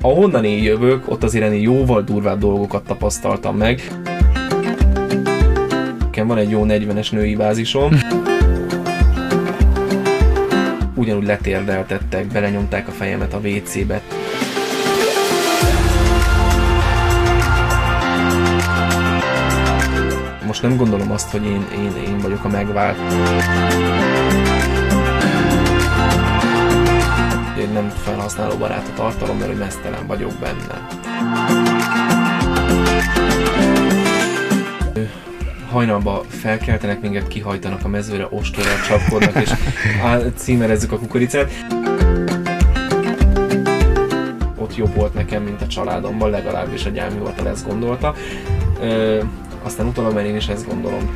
Ahonnan én jövök, ott azért ennél jóval durvább dolgokat tapasztaltam meg. Nekem van egy jó 40-es női bázisom. Ugyanúgy letérdeltettek, belenyomták a fejemet a WC-be. Most nem gondolom azt, hogy én, én, én vagyok a megvált. Én nem felhasználó barát a tartalom, mert hogy mesztelen vagyok benne. hajnalba felkeltenek minket, kihajtanak a mezőre, ostorral csapkodnak, és címerezzük a kukoricát. Ott jobb volt nekem, mint a családomban, legalábbis a gyámhivatal ezt gondolta. Ö, aztán utólag már én is ezt gondolom.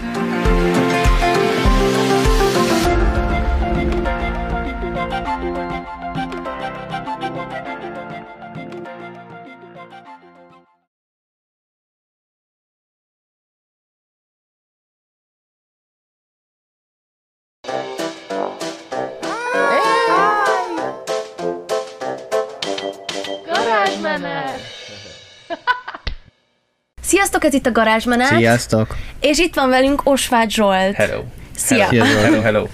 Sziasztok, ez itt a Garázsmenet. Sziasztok! És itt van velünk Osvágy Zsolt. Hello! Szia! Hello, hello, hello.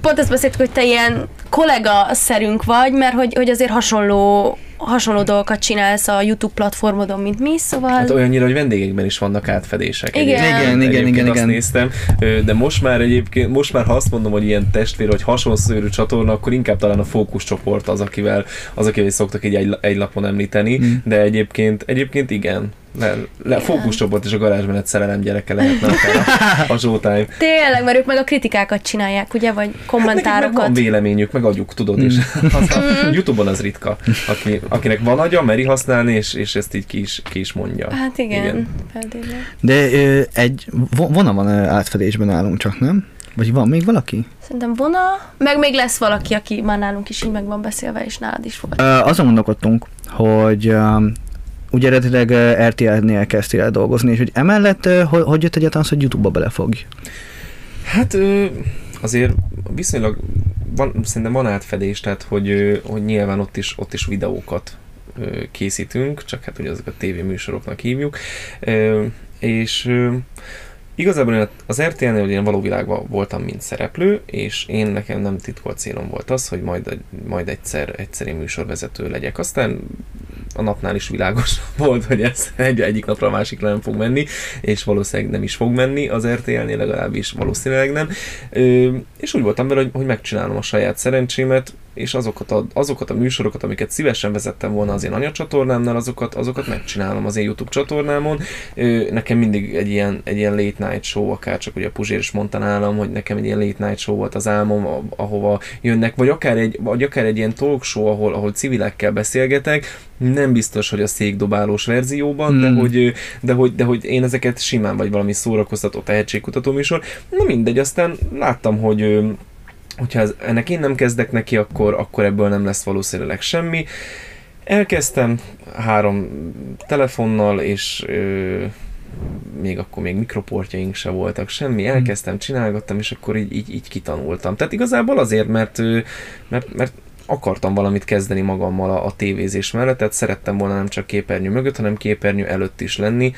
Pont ezt beszéltük, hogy te ilyen kollega-szerünk vagy, mert hogy, hogy azért hasonló hasonló dolgokat csinálsz a YouTube platformodon, mint mi, szóval... Hát olyannyira, hogy vendégekben is vannak átfedések. Igen. Igen, igen, igen, azt igen. néztem, Ö, de most már egyébként, most már ha azt mondom, hogy ilyen testvér, vagy hasonszörű csatorna, akkor inkább talán a fókuszcsoport az, akivel, az, akivel szoktak így egy, egy lapon említeni, Mm. de egyébként, egyébként igen. Le, le, fókuszcsoport és a garázsmenet szerelem gyereke lehetne a, a Showtime. Tényleg, mert ők meg a kritikákat csinálják, ugye, vagy Hát nekik meg kommentárokat. van véleményük, meg agyuk, tudod, és az a, Youtube-on az ritka, aki, akinek van agya, meri használni, és, és ezt így ki is, ki is mondja. Hát igen, Igen. De ö, egy vo- vona van átfedésben nálunk csak, nem? Vagy van még valaki? Szerintem vona, meg még lesz valaki, aki már nálunk is így meg van beszélve, és nálad is volt. Ö, azon gondolkodtunk, hogy ö, ugye eredetileg ö, RTL-nél kezdtél el dolgozni, és hogy emellett ö, hogy, hogy jött egyáltalán az, hogy YouTube-ba belefogj? Hát azért viszonylag van, szerintem van átfedés, tehát hogy, hogy nyilván ott is, ott is videókat készítünk, csak hát ugye azokat tévéműsoroknak hívjuk, és Igazából én az RTL-nél én való világban voltam, mint szereplő, és én nekem nem titkolt célom volt az, hogy majd, majd egyszer, egyszer én műsorvezető legyek. Aztán a napnál is világos volt, hogy ez egy, egyik napra a másikra nem fog menni, és valószínűleg nem is fog menni az RTL-nél, legalábbis valószínűleg nem. Ö, és úgy voltam vele, hogy, hogy megcsinálom a saját szerencsémet, és azokat a, azokat a műsorokat, amiket szívesen vezettem volna az én anyacsatornámnál, azokat, azokat megcsinálom az én YouTube csatornámon. Nekem mindig egy ilyen, egy ilyen late night show, akár csak ugye a Puzsér is mondta nálam, hogy nekem egy ilyen late night show volt az álmom, ahova jönnek, vagy akár egy, vagy akár egy ilyen talk show, ahol, ahol civilekkel beszélgetek, nem biztos, hogy a székdobálós verzióban, mm. de, Hmm. hogy, de, hogy, de hogy én ezeket simán vagy valami szórakoztató tehetségkutató műsor. Na mindegy, aztán láttam, hogy hogyha ez, ennek én nem kezdek neki, akkor, akkor ebből nem lesz valószínűleg semmi. Elkezdtem három telefonnal, és ö, még akkor még mikroportjaink se voltak, semmi, elkezdtem, csinálgattam, és akkor így, így, így kitanultam. Tehát igazából azért, mert, mert, mert akartam valamit kezdeni magammal a, a tévézés mellett, tehát szerettem volna nem csak képernyő mögött, hanem képernyő előtt is lenni,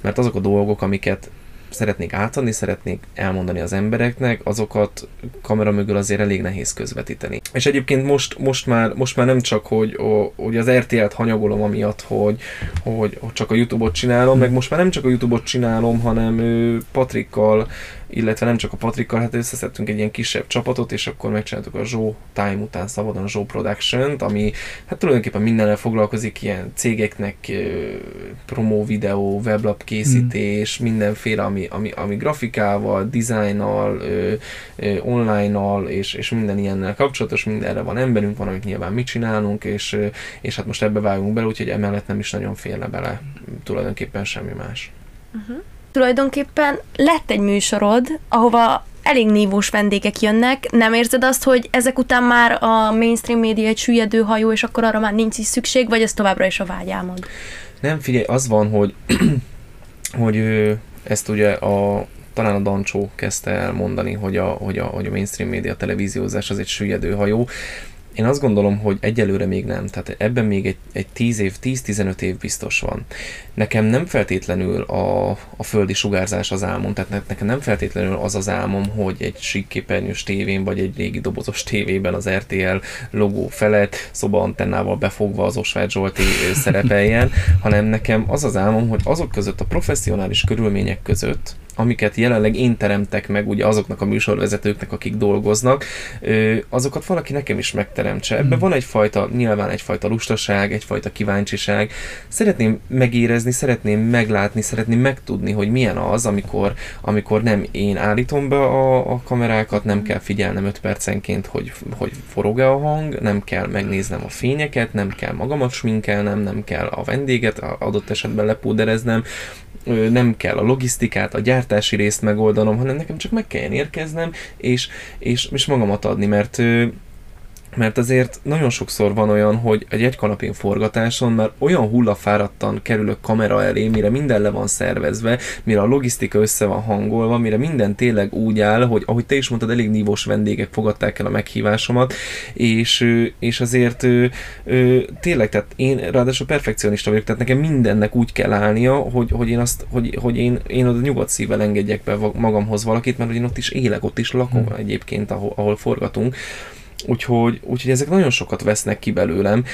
mert azok a dolgok, amiket szeretnék átadni, szeretnék elmondani az embereknek, azokat kamera mögül azért elég nehéz közvetíteni. És egyébként most, most, már, most már nem csak, hogy, ó, hogy az RTL-t hanyagolom amiatt, hogy, hogy, hogy csak a YouTube-ot csinálom, meg most már nem csak a YouTube-ot csinálom, hanem ő, Patrikkal, illetve nem csak a Patrikkal, hát összeszedtünk egy ilyen kisebb csapatot, és akkor megcsináltuk a Zsó Time után szabadon a Zsó Production-t, ami hát tulajdonképpen mindennel foglalkozik, ilyen cégeknek promó videó, weblap készítés, mindenféle, ami, ami, ami grafikával, dizájnnal, online-nal, és, és minden ilyennel kapcsolatos, mindenre van emberünk, van, amit nyilván mi csinálunk, és, és hát most ebbe vágunk bele, úgyhogy emellett nem is nagyon félne bele tulajdonképpen semmi más. Tulajdonképpen lett egy műsorod, ahova elég nívós vendégek jönnek. Nem érzed azt, hogy ezek után már a mainstream média egy süllyedő hajó, és akkor arra már nincs is szükség, vagy ez továbbra is a vágyálmod? Nem, figyelj, az van, hogy, hogy ö, ezt ugye a talán a Dancsó kezdte el mondani, hogy a, hogy, a, hogy a mainstream média televíziózás az egy süllyedő hajó. Én azt gondolom, hogy egyelőre még nem. Tehát ebben még egy, egy 10 év, 10-15 év biztos van. Nekem nem feltétlenül a, a földi sugárzás az álmom, tehát nekem nem feltétlenül az az álmom, hogy egy síkképernyős tévén, vagy egy régi dobozos tévében az RTL logó felett szoba antennával befogva az Osvágy Zsolti szerepeljen, hanem nekem az az álmom, hogy azok között a professzionális körülmények között, amiket jelenleg én teremtek meg ugye azoknak a műsorvezetőknek, akik dolgoznak, azokat valaki nekem is megteremtse. Ebben hmm. van egyfajta, nyilván egyfajta lustaság, egyfajta kíváncsiság. Szeretném megérezni, szeretném meglátni, szeretném megtudni, hogy milyen az, amikor, amikor nem én állítom be a, a kamerákat, nem kell figyelnem 5 percenként, hogy, hogy forog-e a hang, nem kell megnéznem a fényeket, nem kell magamat sminkelnem, nem kell a vendéget adott esetben lepúdereznem, nem kell a logisztikát, a gyártási részt megoldanom, hanem nekem csak meg kell érkeznem, és, és, és magamat adni, mert mert azért nagyon sokszor van olyan, hogy egy egy kanapén forgatáson már olyan hullafáradtan kerülök kamera elé, mire minden le van szervezve, mire a logisztika össze van hangolva, mire minden tényleg úgy áll, hogy ahogy te is mondtad, elég nívós vendégek fogadták el a meghívásomat, és, és azért tényleg, tehát én ráadásul perfekcionista vagyok, tehát nekem mindennek úgy kell állnia, hogy, hogy én azt, hogy, hogy én, én oda nyugodt szívvel engedjek be magamhoz valakit, mert hogy én ott is élek, ott is lakom hmm. egyébként, ahol, ahol forgatunk, Úgyhogy, úgyhogy ezek nagyon sokat vesznek ki belőlem,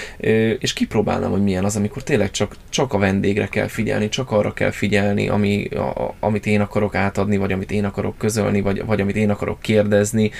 és kipróbálnám, hogy milyen az, amikor tényleg csak, csak a vendégre kell figyelni, csak arra kell figyelni, ami, a, amit én akarok átadni, vagy amit én akarok közölni, vagy, vagy amit én akarok kérdezni.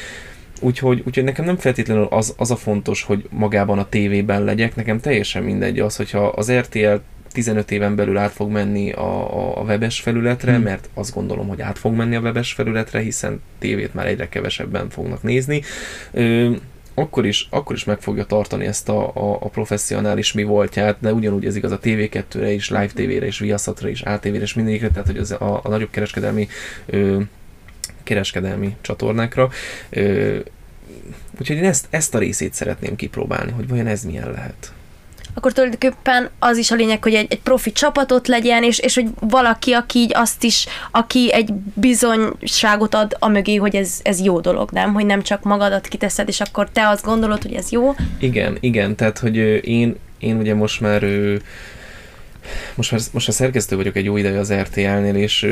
Úgyhogy, úgyhogy nekem nem feltétlenül az, az a fontos, hogy magában a tévében legyek, nekem teljesen mindegy az, hogyha az RTL 15 éven belül át fog menni a, a webes felületre, hmm. mert azt gondolom, hogy át fog menni a webes felületre, hiszen tévét már egyre kevesebben fognak nézni. Ö, akkor is, akkor is meg fogja tartani ezt a, a, a professzionális mi voltját, de ugyanúgy ez igaz a TV2-re is, Live TV-re is, Viaszatra is, ATV-re is, mindegyikre, tehát hogy az a, a nagyobb kereskedelmi ö, kereskedelmi csatornákra. Ö, úgyhogy én ezt, ezt a részét szeretném kipróbálni, hogy vajon ez milyen lehet akkor tulajdonképpen az is a lényeg, hogy egy, egy profi csapatot legyen, és, és hogy valaki, aki így azt is, aki egy bizonyságot ad a mögé, hogy ez, ez jó dolog, nem? Hogy nem csak magadat kiteszed, és akkor te azt gondolod, hogy ez jó. Igen, igen, tehát, hogy én, én ugye most már most már, most már szerkesztő vagyok egy jó ideje az RTL-nél, és,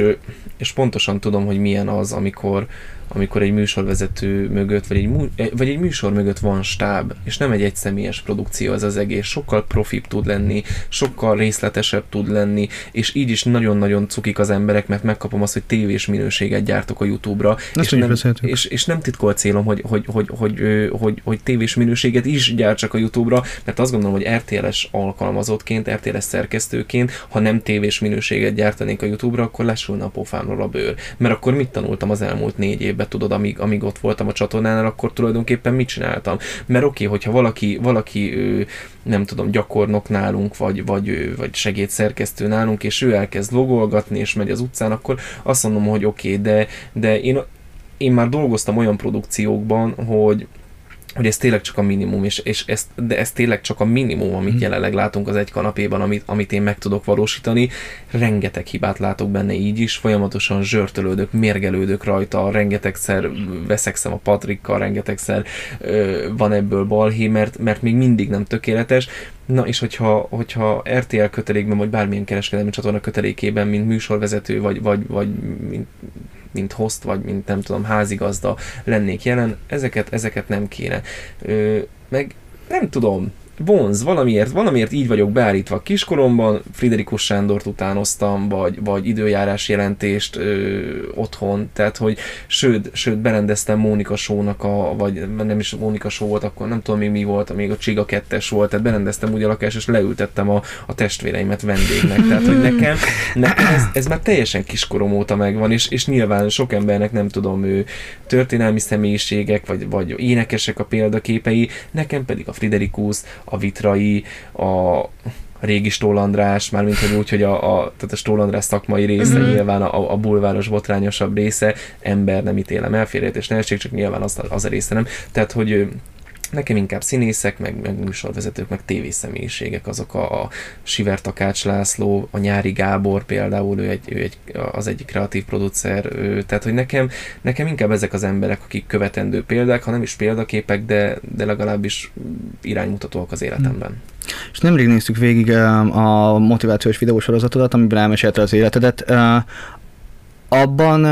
és pontosan tudom, hogy milyen az, amikor, amikor egy műsorvezető mögött, vagy egy, eh, vagy egy műsor mögött van stáb, és nem egy egyszemélyes produkció ez az egész, sokkal profibb tud lenni, sokkal részletesebb tud lenni, és így is nagyon-nagyon cukik az emberek, mert megkapom azt, hogy tévés minőséget gyártok a YouTube-ra, és nem, és, és nem titkolt célom, hogy, hogy, hogy, hogy, hogy, hogy, hogy tévés minőséget is gyártsak a YouTube-ra, mert azt gondolom, hogy RTL-es alkalmazottként, RTL-es szerkesztőként, ha nem tévés minőséget gyártanék a YouTube-ra, akkor lesülne a pofámról a bőr. Mert akkor mit tanultam az elmúlt négy évben? Évbe, tudod, amíg, amíg ott voltam a csatornánál, akkor tulajdonképpen mit csináltam? Mert oké, okay, hogyha valaki, valaki nem tudom, gyakornok nálunk, vagy, vagy, vagy segédszerkesztő nálunk, és ő elkezd logolgatni, és megy az utcán, akkor azt mondom, hogy oké, okay, de, de én, én már dolgoztam olyan produkciókban, hogy, hogy ez tényleg csak a minimum, és, és ez, de ez tényleg csak a minimum, amit hmm. jelenleg látunk az egy kanapéban, amit, amit én meg tudok valósítani. Rengeteg hibát látok benne így is, folyamatosan zsörtölődök, mérgelődök rajta, rengetegszer veszekszem a Patrikkal, rengetegszer ö, van ebből balhé, mert, mert még mindig nem tökéletes. Na és hogyha, hogyha RTL kötelékben, vagy bármilyen kereskedelmi csatorna kötelékében, mint műsorvezető, vagy, vagy, vagy mint mint host, vagy mint nem tudom, házigazda lennék jelen, ezeket, ezeket nem kéne. Ö, meg nem tudom, vonz, valamiért, valamiért így vagyok beállítva kiskoromban, Friderikus Sándort utánoztam, vagy, vagy időjárás jelentést ö, otthon, tehát hogy sőt, sőt berendeztem Mónika Sónak a, vagy nem is Mónika Só volt, akkor nem tudom még mi volt, még a Csiga 2 volt, tehát berendeztem úgy a lakást, és leültettem a, a testvéreimet vendégnek, tehát hogy nekem, nekem ez, ez már teljesen kiskorom óta megvan, és, és nyilván sok embernek nem tudom, ő történelmi személyiségek, vagy, vagy énekesek a példaképei, nekem pedig a Friderikus, a Vitrai, a régi Stólandrás, mármint hogy úgy, hogy a, a, tehát a Stólandrás szakmai része, uh-huh. nyilván a, a bulváros botrányosabb része, ember nem ítélem el, és nehézség, csak nyilván az, az a része nem. Tehát, hogy Nekem inkább színészek, meg, meg műsorvezetők, meg tévészemélységek, azok a, a Siver Takács László, a Nyári Gábor például, ő, egy, ő egy, az egyik kreatív producer, ő, tehát hogy nekem, nekem inkább ezek az emberek, akik követendő példák, ha nem is példaképek, de, de legalábbis iránymutatóak az életemben. És nemrég néztük végig a motivációs videósorozatodat, amiben elmesélte az életedet abban,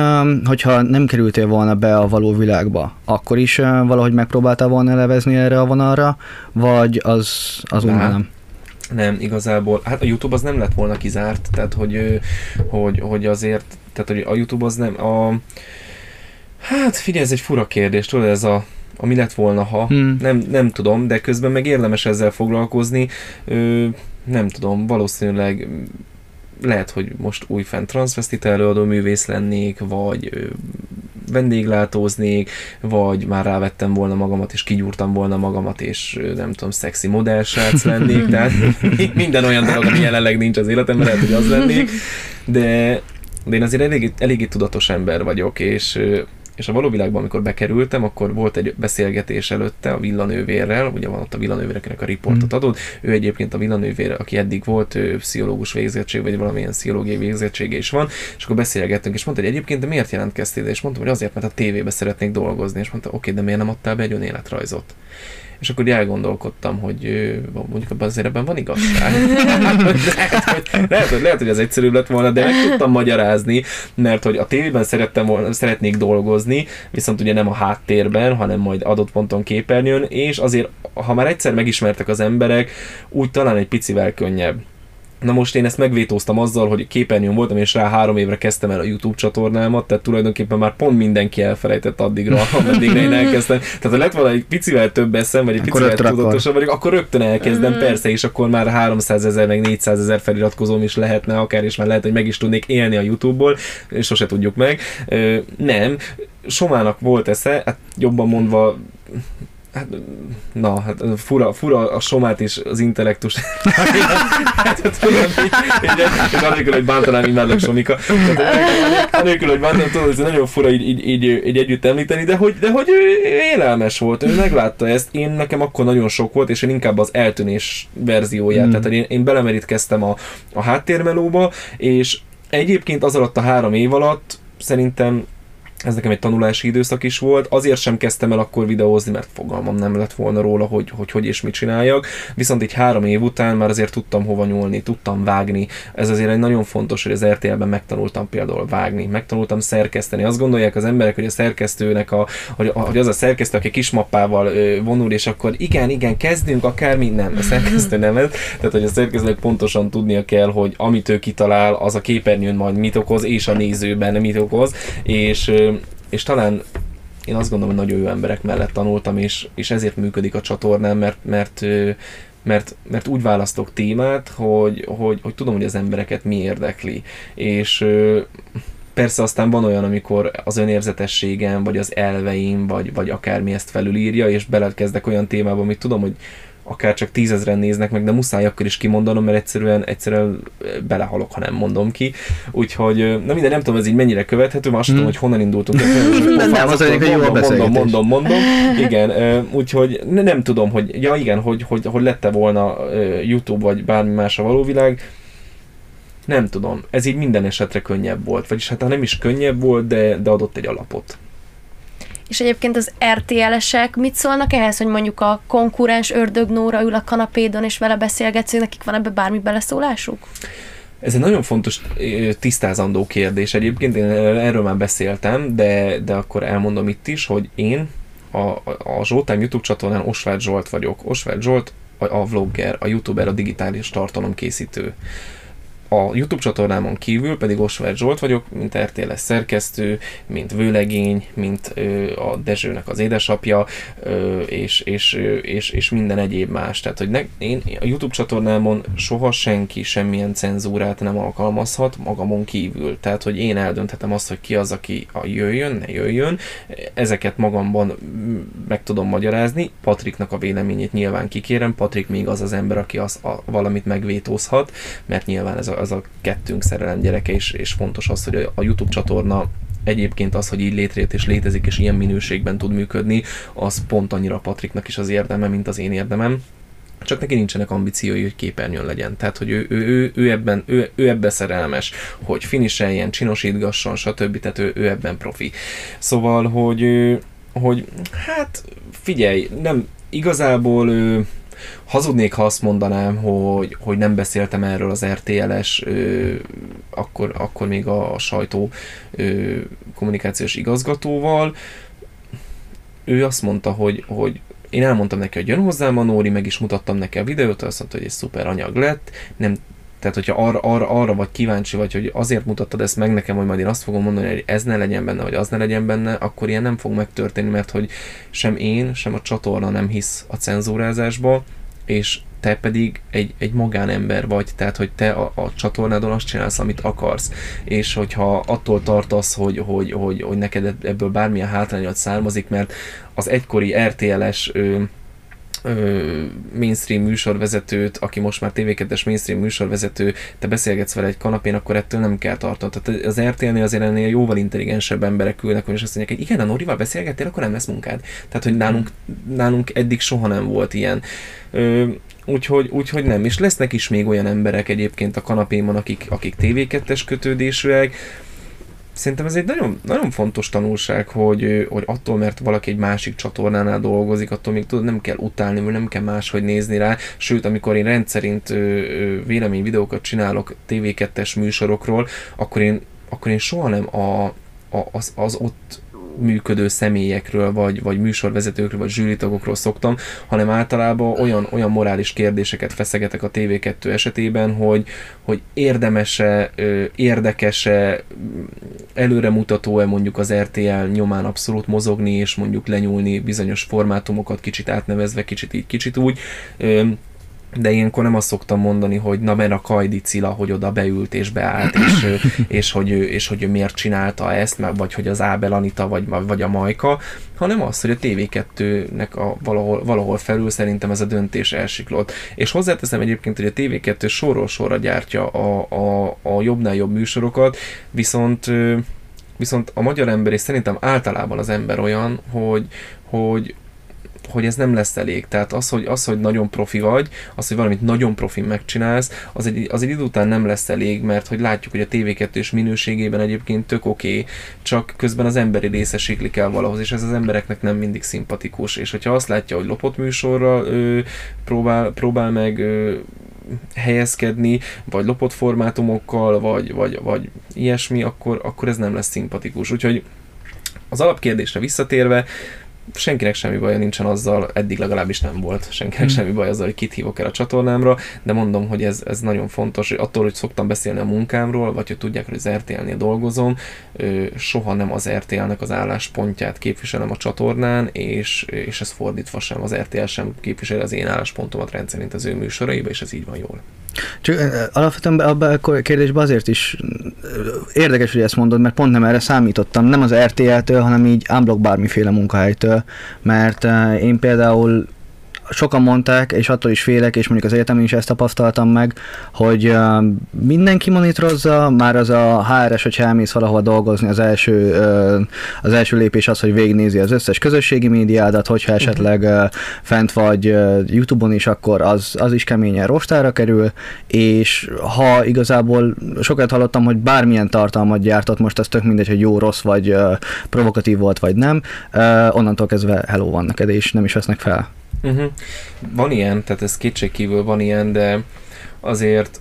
hogyha nem kerültél volna be a való világba, akkor is valahogy megpróbáltál volna levezni erre a vonalra, vagy az, az úgy nem? Nem, igazából, hát a YouTube az nem lett volna kizárt, tehát hogy, hogy, hogy azért, tehát hogy a YouTube az nem, a, hát figyelj, ez egy fura kérdés, tudod, ez a, ami lett volna, ha, hmm. nem, nem tudom, de közben meg érdemes ezzel foglalkozni, ö, nem tudom, valószínűleg lehet, hogy most újfent transvestita előadó művész lennék, vagy vendéglátóznék, vagy már rávettem volna magamat, és kigyúrtam volna magamat, és nem tudom, szexi modellsrác lennék, tehát minden olyan dolog, ami jelenleg nincs az életemben, lehet, hogy az lennék, de, de én azért eléggé, eléggé tudatos ember vagyok, és és a való világban, amikor bekerültem, akkor volt egy beszélgetés előtte a villanővérrel, ugye van ott a villanővér, akinek a riportot mm. adott, ő egyébként a villanővér, aki eddig volt, ő pszichológus végzettség, vagy valamilyen pszichológiai végzettsége is van, és akkor beszélgettünk, és mondta, hogy egyébként de miért jelentkeztél, és mondtam, hogy azért, mert a tévébe szeretnék dolgozni, és mondta, oké, okay, de miért nem adtál be egy önéletrajzot? És akkor elgondolkodtam, hogy mondjuk abban azért ebben van igazság. lehet, hogy, lehet, hogy, lehet, hogy ez egyszerűbb lett volna, de meg tudtam magyarázni, mert hogy a tévében szerettem volna, szeretnék dolgozni, viszont ugye nem a háttérben, hanem majd adott ponton képernyőn, és azért, ha már egyszer megismertek az emberek, úgy talán egy picivel könnyebb. Na most én ezt megvétóztam azzal, hogy képernyőn voltam, és rá három évre kezdtem el a YouTube csatornámat, tehát tulajdonképpen már pont mindenki elfelejtett addigra, ameddigre én elkezdtem. Tehát ha lett volna egy picivel több eszem, vagy egy akkor picivel tudatosabb vagyok, akkor rögtön elkezdem, mm. persze, és akkor már 300 ezer, meg 400 ezer feliratkozóm is lehetne akár, és már lehet, hogy meg is tudnék élni a YouTube-ból, és sose tudjuk meg. Nem, Somának volt esze, hát jobban mondva Hát, na, hát fura, fura a somát és az intellektus. hát, tudom, így, így, és anélkül, hogy bántanám, imádok Somika. Anélkül, hogy bántanám, tudom, ez nagyon fura így, így, így, így, együtt említeni, de hogy, de hogy ő élelmes volt, ő meglátta ezt. Én nekem akkor nagyon sok volt, és én inkább az eltűnés verzióját. Mm. Tehát én, én belemerítkeztem a, a háttérmelóba, és egyébként az alatt a három év alatt szerintem ez nekem egy tanulási időszak is volt. Azért sem kezdtem el akkor videózni, mert fogalmam nem lett volna róla, hogy hogy, hogy és mit csináljak. Viszont egy három év után már azért tudtam hova nyúlni, tudtam vágni. Ez azért egy nagyon fontos, hogy az RTL-ben megtanultam például vágni, megtanultam szerkeszteni. Azt gondolják az emberek, hogy a szerkesztőnek, a, hogy, hogy az a szerkesztő, aki kismappával vonul, és akkor igen, igen, kezdünk, akármi, nem, a szerkesztő nem ez. Tehát, hogy a szerkesztőnek pontosan tudnia kell, hogy amit ő kitalál, az a képernyőn majd mit okoz, és a nézőben mit okoz, és és talán én azt gondolom, hogy nagyon jó emberek mellett tanultam, és, és ezért működik a csatornám, mert, mert, mert, mert úgy választok témát, hogy, hogy, hogy tudom, hogy az embereket mi érdekli. És persze aztán van olyan, amikor az önérzetességem, vagy az elveim, vagy, vagy akármi ezt felülírja, és belekezdek olyan témába, amit tudom, hogy akár csak tízezren néznek meg, de muszáj akkor is kimondanom, mert egyszerűen, egyszerűen belehalok, ha nem mondom ki. Úgyhogy, na minden, nem tudom, ez így mennyire követhető, azt hmm. tudom, hogy honnan indultunk. nem, nem, az hogy jó mondom, mondom, mondom, mondom, igen, úgyhogy nem tudom, hogy, ja igen, hogy, hogy, hogy lette volna YouTube vagy bármi más a való világ, nem tudom, ez így minden esetre könnyebb volt, vagyis hát nem is könnyebb volt, de, de adott egy alapot. És egyébként az RTL-esek mit szólnak ehhez, hogy mondjuk a konkurens ördög Nóra ül a kanapédon, és vele beszélgetsz, nekik van ebbe bármi beleszólásuk? Ez egy nagyon fontos tisztázandó kérdés egyébként, én erről már beszéltem, de, de akkor elmondom itt is, hogy én a, a Zsoltám YouTube csatornán Osváth Zsolt vagyok. Osváth Zsolt a, a vlogger, a youtuber, a digitális tartalomkészítő. A YouTube csatornámon kívül pedig Osváth Zsolt vagyok, mint RTL-es szerkesztő, mint vőlegény, mint ö, a Dezsőnek az édesapja, ö, és, és, és, és minden egyéb más. Tehát, hogy ne, én a YouTube csatornámon soha senki semmilyen cenzúrát nem alkalmazhat magamon kívül. Tehát, hogy én eldönthetem azt, hogy ki az, aki a jöjjön, ne jöjjön. Ezeket magamban meg tudom magyarázni. Patriknak a véleményét nyilván kikérem. Patrik még az az ember, aki az, a, valamit megvétózhat, mert nyilván ez a az a kettőnk szerelem gyereke, és, és fontos az, hogy a YouTube csatorna egyébként az, hogy így létrejött és létezik, és ilyen minőségben tud működni, az pont annyira Patriknak is az érdeme, mint az én érdemem csak neki nincsenek ambíciói, hogy képernyőn legyen. Tehát, hogy ő, ő, ő, ő, ebben, ő, ő ebben szerelmes, hogy finiseljen, csinosítgasson, stb. Tehát ő, ő ebben profi. Szóval, hogy, hogy hát figyelj, nem igazából ő, hazudnék, ha azt mondanám, hogy, hogy nem beszéltem erről az RTL-es, ö, akkor, akkor még a, a sajtó ö, kommunikációs igazgatóval. Ő azt mondta, hogy, hogy én elmondtam neki, hogy jön hozzám a Nóri, meg is mutattam neki a videót, azt mondta, hogy egy szuper anyag lett, nem tehát, hogyha arra, arra, arra vagy kíváncsi vagy, hogy azért mutattad ezt meg nekem, hogy majd én azt fogom mondani, hogy ez ne legyen benne, vagy az ne legyen benne, akkor ilyen nem fog megtörténni, mert hogy sem én, sem a csatorna nem hisz a cenzúrázásba, és te pedig egy, egy magánember vagy, tehát hogy te a, a csatornádon azt csinálsz, amit akarsz, és hogyha attól tartasz, hogy, hogy, hogy, hogy neked ebből bármilyen hátrányod származik, mert az egykori RTL-es ö, mainstream műsorvezetőt, aki most már TV2-es mainstream műsorvezető, te beszélgetsz vele egy kanapén, akkor ettől nem kell tartani. Tehát az RTL-nél azért ennél jóval intelligensebb emberek ülnek, és azt mondják, hogy igen, a Norival beszélgettél, akkor nem lesz munkád. Tehát, hogy nálunk, nálunk eddig soha nem volt ilyen. Ö, Úgyhogy, úgyhogy nem. És lesznek is még olyan emberek egyébként a kanapémon, akik, akik TV2-es kötődésűek. Szerintem ez egy nagyon, nagyon fontos tanulság, hogy, hogy attól, mert valaki egy másik csatornánál dolgozik, attól még tudod, nem kell utálni, vagy nem kell máshogy nézni rá. Sőt, amikor én rendszerint véleményvideókat csinálok TV2-es műsorokról, akkor én, akkor én soha nem a, a, az, az ott működő személyekről, vagy, vagy műsorvezetőkről, vagy zsűritagokról szoktam, hanem általában olyan, olyan morális kérdéseket feszegetek a TV2 esetében, hogy, hogy érdemese, érdekese, előremutató-e mondjuk az RTL nyomán abszolút mozogni, és mondjuk lenyúlni bizonyos formátumokat, kicsit átnevezve, kicsit így, kicsit úgy de ilyenkor nem azt szoktam mondani, hogy na mert a Kajdi Cilla, hogy oda beült és beállt, és, és, hogy, ő, és hogy ő miért csinálta ezt, vagy hogy az Ábel Anita, vagy, vagy a Majka, hanem az, hogy a TV2-nek a valahol, valahol felül szerintem ez a döntés elsiklott. És hozzáteszem egyébként, hogy a TV2 sorról sorra gyártja a, a, a jobbnál jobb műsorokat, viszont viszont a magyar ember, és szerintem általában az ember olyan, hogy, hogy hogy ez nem lesz elég. Tehát az, hogy, az, hogy nagyon profi vagy, az, hogy valamit nagyon profi megcsinálsz, az egy, az egy idő után nem lesz elég, mert hogy látjuk, hogy a TV2-s minőségében egyébként tök oké, okay, csak közben az emberi része siklik el valahoz, és ez az embereknek nem mindig szimpatikus. És hogyha azt látja, hogy lopott műsorral ö, próbál, próbál meg ö, helyezkedni, vagy lopott formátumokkal, vagy, vagy, vagy ilyesmi, akkor, akkor ez nem lesz szimpatikus. Úgyhogy az alapkérdésre visszatérve, senkinek semmi baja nincsen azzal, eddig legalábbis nem volt senkinek hmm. semmi baj azzal, hogy kit hívok el a csatornámra, de mondom, hogy ez, ez nagyon fontos, hogy attól, hogy szoktam beszélni a munkámról, vagy hogy tudják, hogy az RTL-nél dolgozom, soha nem az RTL-nek az álláspontját képviselem a csatornán, és, és ez fordítva sem, az RTL sem képviseli az én álláspontomat rendszerint az ő műsoraiba, és ez így van jól. Csak alapvetően abban a kérdésben azért is érdekes, hogy ezt mondod, mert pont nem erre számítottam, nem az RTL-től, hanem így unblock bármiféle munkahelytől, mert én például sokan mondták, és attól is félek, és mondjuk az egyetemen is ezt tapasztaltam meg, hogy mindenki monitorozza, már az a HRS, hogyha elmész valahova dolgozni, az első, az első lépés az, hogy végignézi az összes közösségi médiádat, hogyha mhm. esetleg fent vagy YouTube-on is, akkor az, az is keményen rostára kerül, és ha igazából sokat hallottam, hogy bármilyen tartalmat gyártott, most az tök mindegy, hogy jó, rossz, vagy provokatív volt, vagy nem, onnantól kezdve hello van neked, és nem is vesznek fel. Uh-huh. Van ilyen, tehát ez kétségkívül van ilyen, de azért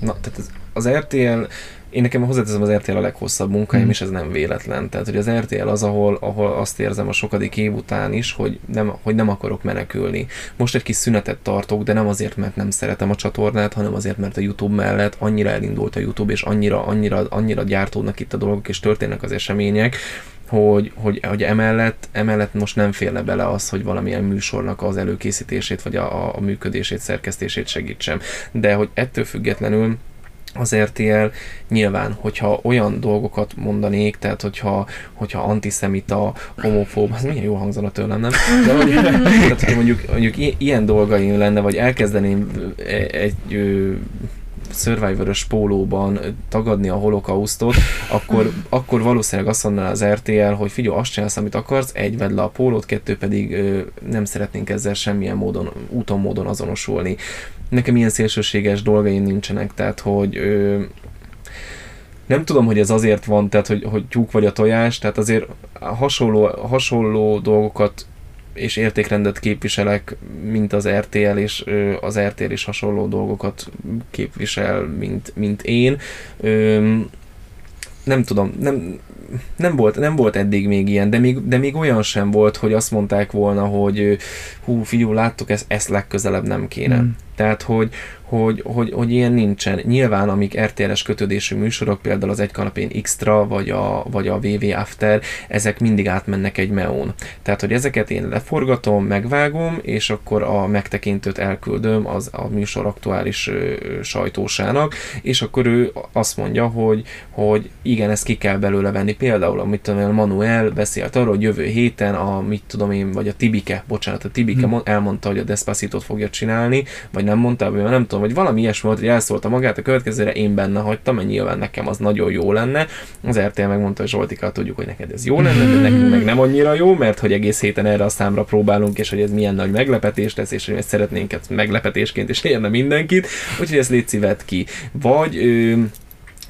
na, tehát az, az RTL én nekem hozzáteszem az RTL a leghosszabb munkáim, mm. és ez nem véletlen. Tehát, hogy az RTL az, ahol, ahol azt érzem a sokadik év után is, hogy nem, hogy nem akarok menekülni. Most egy kis szünetet tartok, de nem azért, mert nem szeretem a csatornát, hanem azért, mert a YouTube mellett annyira elindult a YouTube, és annyira, annyira, annyira gyártódnak itt a dolgok, és történnek az események, hogy, hogy, hogy emellett, emellett most nem férne bele az, hogy valamilyen műsornak az előkészítését, vagy a, a működését, szerkesztését segítsem. De hogy ettől függetlenül az RTL nyilván, hogyha olyan dolgokat mondanék, tehát hogyha, hogyha antiszemita, homofób, az milyen jó hangzana tőlem, nem? De hogy, tehát, hogyha mondjuk, mondjuk ilyen dolgaim lenne, vagy elkezdeném egy, egy Survivor-ös pólóban tagadni a holokausztot, akkor, akkor valószínűleg azt mondaná az RTL, hogy figyelj, azt csinálsz, amit akarsz, egy vedd le a pólót, kettő pedig ö, nem szeretnénk ezzel semmilyen módon, úton, módon azonosulni. Nekem ilyen szélsőséges dolgaim nincsenek, tehát hogy ö, nem tudom, hogy ez azért van, tehát hogy, hogy tyúk vagy a tojás, tehát azért hasonló, hasonló dolgokat és értékrendet képviselek, mint az RTL, és az RTL is hasonló dolgokat képvisel, mint, mint én. Nem tudom, nem, nem, volt, nem volt eddig még ilyen, de még, de még olyan sem volt, hogy azt mondták volna, hogy hú, figyú, láttuk, ezt, ezt legközelebb nem kéne. Mm. Tehát, hogy, hogy, hogy, hogy ilyen nincsen. Nyilván, amik RTL-es kötődésű műsorok, például az Egy Kanapén Extra, vagy a, vagy a VV After, ezek mindig átmennek egy meón. Tehát, hogy ezeket én leforgatom, megvágom, és akkor a megtekintőt elküldöm az a műsor aktuális ö, sajtósának, és akkor ő azt mondja, hogy, hogy igen, ezt ki kell belőle venni. Például, amit tudom, Manuel beszélt arról, hogy jövő héten a, mit tudom én, vagy a Tibike, bocsánat, a Tibike hmm. elmondta, hogy a Despacitot fogja csinálni, vagy nem mondta, vagy nem tudom, vagy valami ilyesmi volt, hogy elszólta magát, a következőre én benne hagytam, mert nyilván nekem az nagyon jó lenne. Az RTL megmondta, hogy Zsoltika, tudjuk, hogy neked ez jó lenne, de nekünk meg nem annyira jó, mert hogy egész héten erre a számra próbálunk, és hogy ez milyen nagy meglepetés lesz, és hogy ezt szeretnénk ezt meglepetésként is érne mindenkit, úgyhogy ezt légy szívet ki. Vagy ö,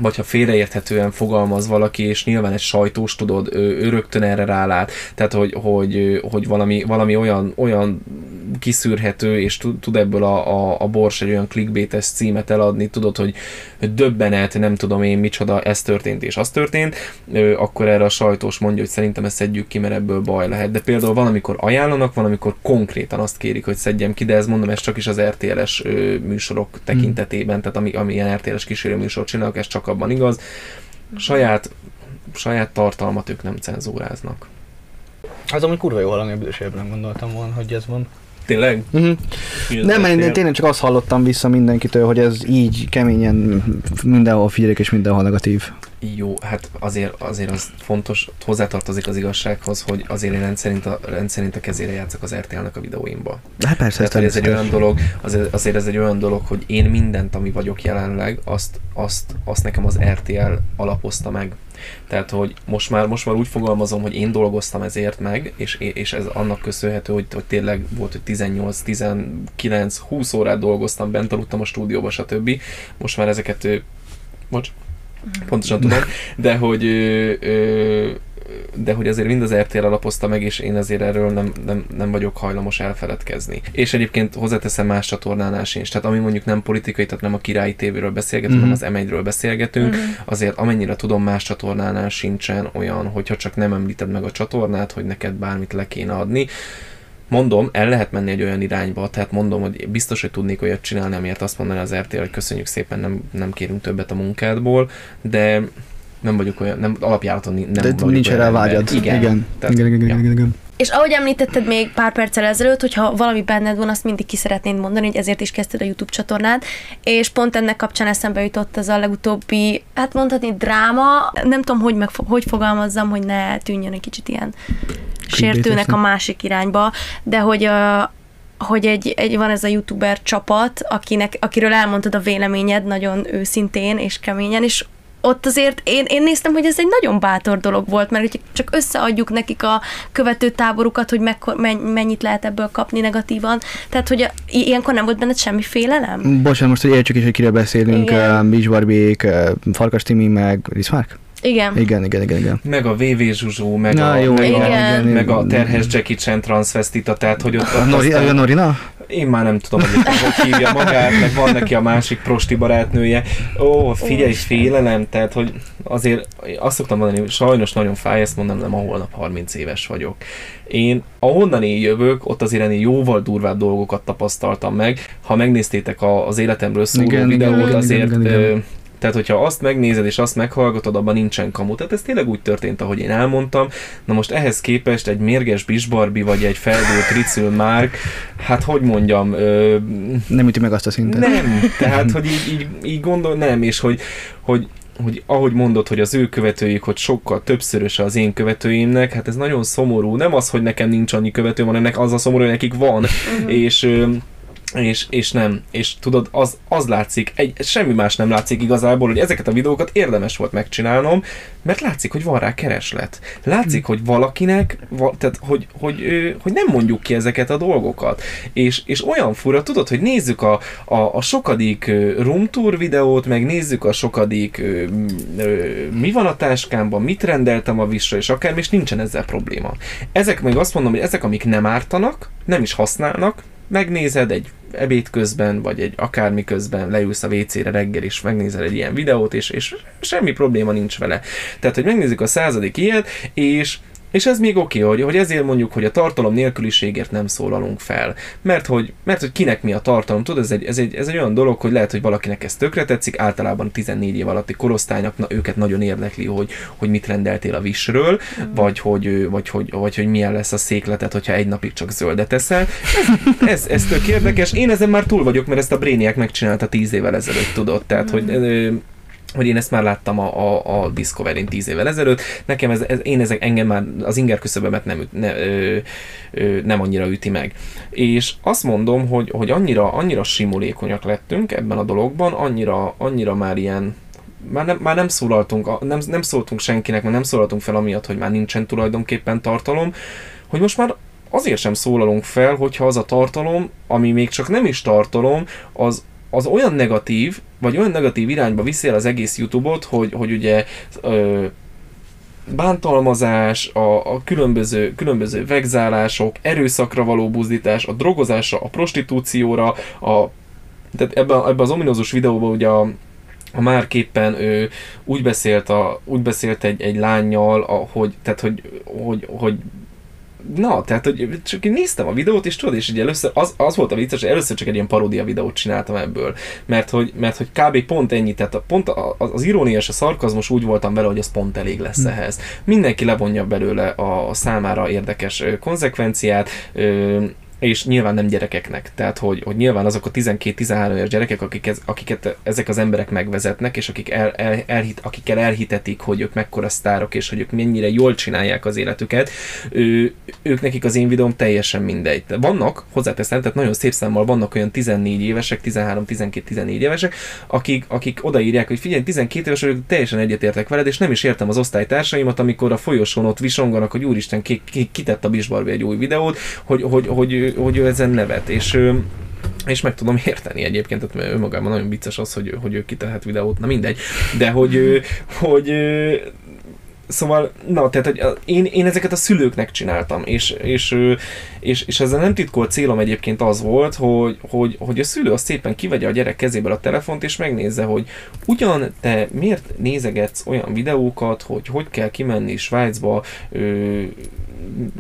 vagy ha félreérthetően fogalmaz valaki, és nyilván egy sajtós, tudod, ő, ő rögtön erre rálát, tehát hogy, hogy, hogy valami, valami olyan, olyan kiszűrhető, és tud ebből a, a, a bors egy olyan clickbaites címet eladni, tudod, hogy döbbenet, nem tudom én micsoda, ez történt és az történt, akkor erre a sajtós mondja, hogy szerintem ezt szedjük ki, mert ebből baj lehet. De például valamikor ajánlanak, valamikor konkrétan azt kérik, hogy szedjem ki, de ez mondom, ez csak is az RTL-es műsorok tekintetében, tehát ami, ami ilyen RTL-es kísérő műsor csinálok, ez csak abban igaz. Saját, saját tartalmat ők nem cenzúráznak. Az ami kurva jó hallani, a nem gondoltam volna, hogy ez van. Tényleg? Uh-huh. Nem, én tényleg csak azt hallottam vissza mindenkitől, hogy ez így keményen mindenhol figyelik és mindenhol negatív. Jó, hát azért, azért az fontos, hozzátartozik az igazsághoz, hogy azért én rendszerint a, rendszerint a kezére játszok az RTL-nek a videóimba. Hát persze, Tehát, ez egy olyan dolog, azért, azért ez egy olyan dolog, hogy én mindent, ami vagyok jelenleg, azt, azt, azt nekem az RTL alapozta meg. Tehát, hogy most már, most már úgy fogalmazom, hogy én dolgoztam ezért meg, és, és ez annak köszönhető, hogy, hogy tényleg volt, hogy 18, 19, 20 órát dolgoztam, bent aludtam a stúdióba, stb. Most már ezeket, bocs, pontosan tudom, de hogy ö, ö, de hogy azért mind az RTL alapozta meg, és én azért erről nem, nem, nem vagyok hajlamos elfeledkezni. És egyébként hozzáteszem más csatornánál is, tehát ami mondjuk nem politikai, tehát nem a királyi tévéről beszélgetünk, mm-hmm. hanem az M1-ről beszélgetünk, mm-hmm. azért amennyire tudom, más csatornánál sincsen olyan, hogyha csak nem említed meg a csatornát, hogy neked bármit le kéne adni mondom, el lehet menni egy olyan irányba, tehát mondom, hogy biztos, hogy tudnék olyat csinálni, amiért azt mondani az RTL, hogy köszönjük szépen, nem, nem kérünk többet a munkádból, de nem vagyok olyan, nem, alapjáraton nem De vagyok nincs rá vágyad. Igen. Igen. Tehát, igen, igen, igen, igen, igen. És ahogy említetted még pár perccel ezelőtt, hogyha valami benned van, azt mindig ki szeretnéd mondani, hogy ezért is kezdted a YouTube csatornát, és pont ennek kapcsán eszembe jutott az a legutóbbi, hát mondhatni dráma, nem tudom, hogy, meg, hogy fogalmazzam, hogy ne tűnjön egy kicsit ilyen sértőnek a másik irányba, de hogy a, hogy egy, egy, van ez a youtuber csapat, akinek, akiről elmondtad a véleményed nagyon őszintén és keményen, és ott azért én, én néztem, hogy ez egy nagyon bátor dolog volt, mert hogy csak összeadjuk nekik a követő táborukat, hogy mekkor, mennyit lehet ebből kapni negatívan. Tehát, hogy a, ilyenkor nem volt benned semmi félelem? Bocsánat, most, hogy értsük is, hogy kiről beszélünk, uh, Beach uh, Farkas Timi, meg Rismark? Igen. Igen, igen, igen, igen. Meg a VV Zsuzsó, meg, Na, a, jó, meg, igen. A, igen, meg a terhes Jackie Chan transvestita, tehát hogy ott... A, Nori, a Norina? Én már nem tudom, hogy, hogy hívja magát, meg van neki a másik prosti barátnője. Ó, figyelj, félelem, tehát hogy azért azt szoktam mondani, hogy sajnos nagyon fáj, ezt mondom, nem a holnap 30 éves vagyok. Én ahonnan én jövök, ott azért ennél jóval durvább dolgokat tapasztaltam meg. Ha megnéztétek az életemről szóló igen, videót, igen, azért igen, igen, igen. Tehát, hogyha azt megnézed és azt meghallgatod, abban nincsen kamu. Tehát ez tényleg úgy történt, ahogy én elmondtam. Na most ehhez képest egy mérges Bisbarbi vagy egy feldúlt Ricül Márk, hát hogy mondjam... Ö, nem üti meg azt a szintet. Nem, tehát, hogy így, így, így gondol, nem, és hogy, hogy hogy ahogy mondod, hogy az ő követőik, hogy sokkal többszörös az én követőimnek, hát ez nagyon szomorú. Nem az, hogy nekem nincs annyi követőm, hanem az a szomorú, hogy nekik van. Uh-huh. És és, és nem, és tudod, az, az látszik, egy, semmi más nem látszik igazából, hogy ezeket a videókat érdemes volt megcsinálnom, mert látszik, hogy van rá kereslet. Látszik, hogy valakinek, va, tehát, hogy, hogy, hogy, hogy nem mondjuk ki ezeket a dolgokat. És, és olyan fura, tudod, hogy nézzük a, a, a sokadik room tour videót, meg nézzük a sokadik ö, ö, mi van a táskámban, mit rendeltem a visra, és akár, és nincsen ezzel probléma. Ezek meg azt mondom, hogy ezek, amik nem ártanak, nem is használnak, megnézed egy ebéd közben, vagy egy akármi közben leülsz a WC-re reggel, és megnézel egy ilyen videót, és, és semmi probléma nincs vele. Tehát, hogy megnézzük a századik ilyet, és és ez még oké, okay, hogy, hogy ezért mondjuk, hogy a tartalom nélküliségért nem szólalunk fel. Mert hogy, mert hogy kinek mi a tartalom, tudod, ez egy, ez, egy, ez egy olyan dolog, hogy lehet, hogy valakinek ez tökre tetszik, általában 14 év alatti korosztálynak, na, őket nagyon érdekli, hogy, hogy mit rendeltél a visről, mm. vagy, hogy, vagy, hogy, vagy hogy milyen lesz a székletet, hogyha egy napig csak zöldet eszel. Ez, ez, ez tök érdekes. Én ezen már túl vagyok, mert ezt a Brainiac megcsinálta 10 évvel ezelőtt, tudod. Tehát, mm. hogy hogy én ezt már láttam a, a, a Discovery-n tíz évvel ezelőtt, nekem ez, ez, én ezek engem már az inger küszöbömet nem, ne, ö, ö, nem annyira üti meg. És azt mondom, hogy, hogy annyira, annyira simulékonyak lettünk ebben a dologban, annyira, annyira már ilyen már nem, már nem szólaltunk, nem, nem szóltunk senkinek, már nem szólaltunk fel amiatt, hogy már nincsen tulajdonképpen tartalom, hogy most már azért sem szólalunk fel, hogyha az a tartalom, ami még csak nem is tartalom, az, az olyan negatív, vagy olyan negatív irányba viszi el az egész YouTube-ot, hogy, hogy ugye ö, bántalmazás, a, a különböző, különböző vegzálások, erőszakra való buzdítás, a drogozásra, a prostitúcióra, a, tehát ebben, ebbe az ominózus videóban ugye a, a Márk éppen ő úgy beszélt, a, úgy beszélt egy, egy lányjal, a, hogy, tehát hogy, hogy, hogy na, tehát, hogy csak én néztem a videót, és tudod, és ugye először az, az volt a vicces, hogy először csak egy ilyen paródia videót csináltam ebből, mert hogy, mert hogy kb. pont ennyi, tehát a, pont az, az irónia és a szarkazmus úgy voltam vele, hogy az pont elég lesz hm. ehhez. Mindenki levonja belőle a, a számára érdekes konzekvenciát, ö, és nyilván nem gyerekeknek. Tehát, hogy, hogy nyilván azok a 12-13 éves gyerekek, akik ez, akiket ezek az emberek megvezetnek, és akik el, el, elhit, akikkel elhitetik, hogy ők mekkora sztárok, és hogy ők mennyire jól csinálják az életüket, ő, ők nekik az én videóm teljesen mindegy. Vannak, hozzáteszem, tehát nagyon szép számmal vannak olyan 14 évesek, 13-12-14 évesek, akik, akik odaírják, hogy figyelj, 12 éves vagyok, teljesen egyetértek veled, és nem is értem az osztálytársaimat, amikor a folyosón ott visonganak, hogy úristen, ki, ki, kitett a Bisbarbi egy új videót, hogy, hogy, hogy hogy ő ezen nevet, és és meg tudom érteni egyébként, tehát önmagában nagyon vicces az, hogy, hogy ő kitehet videót, na mindegy, de hogy, hogy Szóval, na, tehát hogy én, én ezeket a szülőknek csináltam, és, és, és, és ezzel nem titkolt célom egyébként az volt, hogy, hogy, hogy a szülő azt szépen kivegye a gyerek kezéből a telefont, és megnézze, hogy ugyan te miért nézegetsz olyan videókat, hogy hogy kell kimenni Svájcba, ö,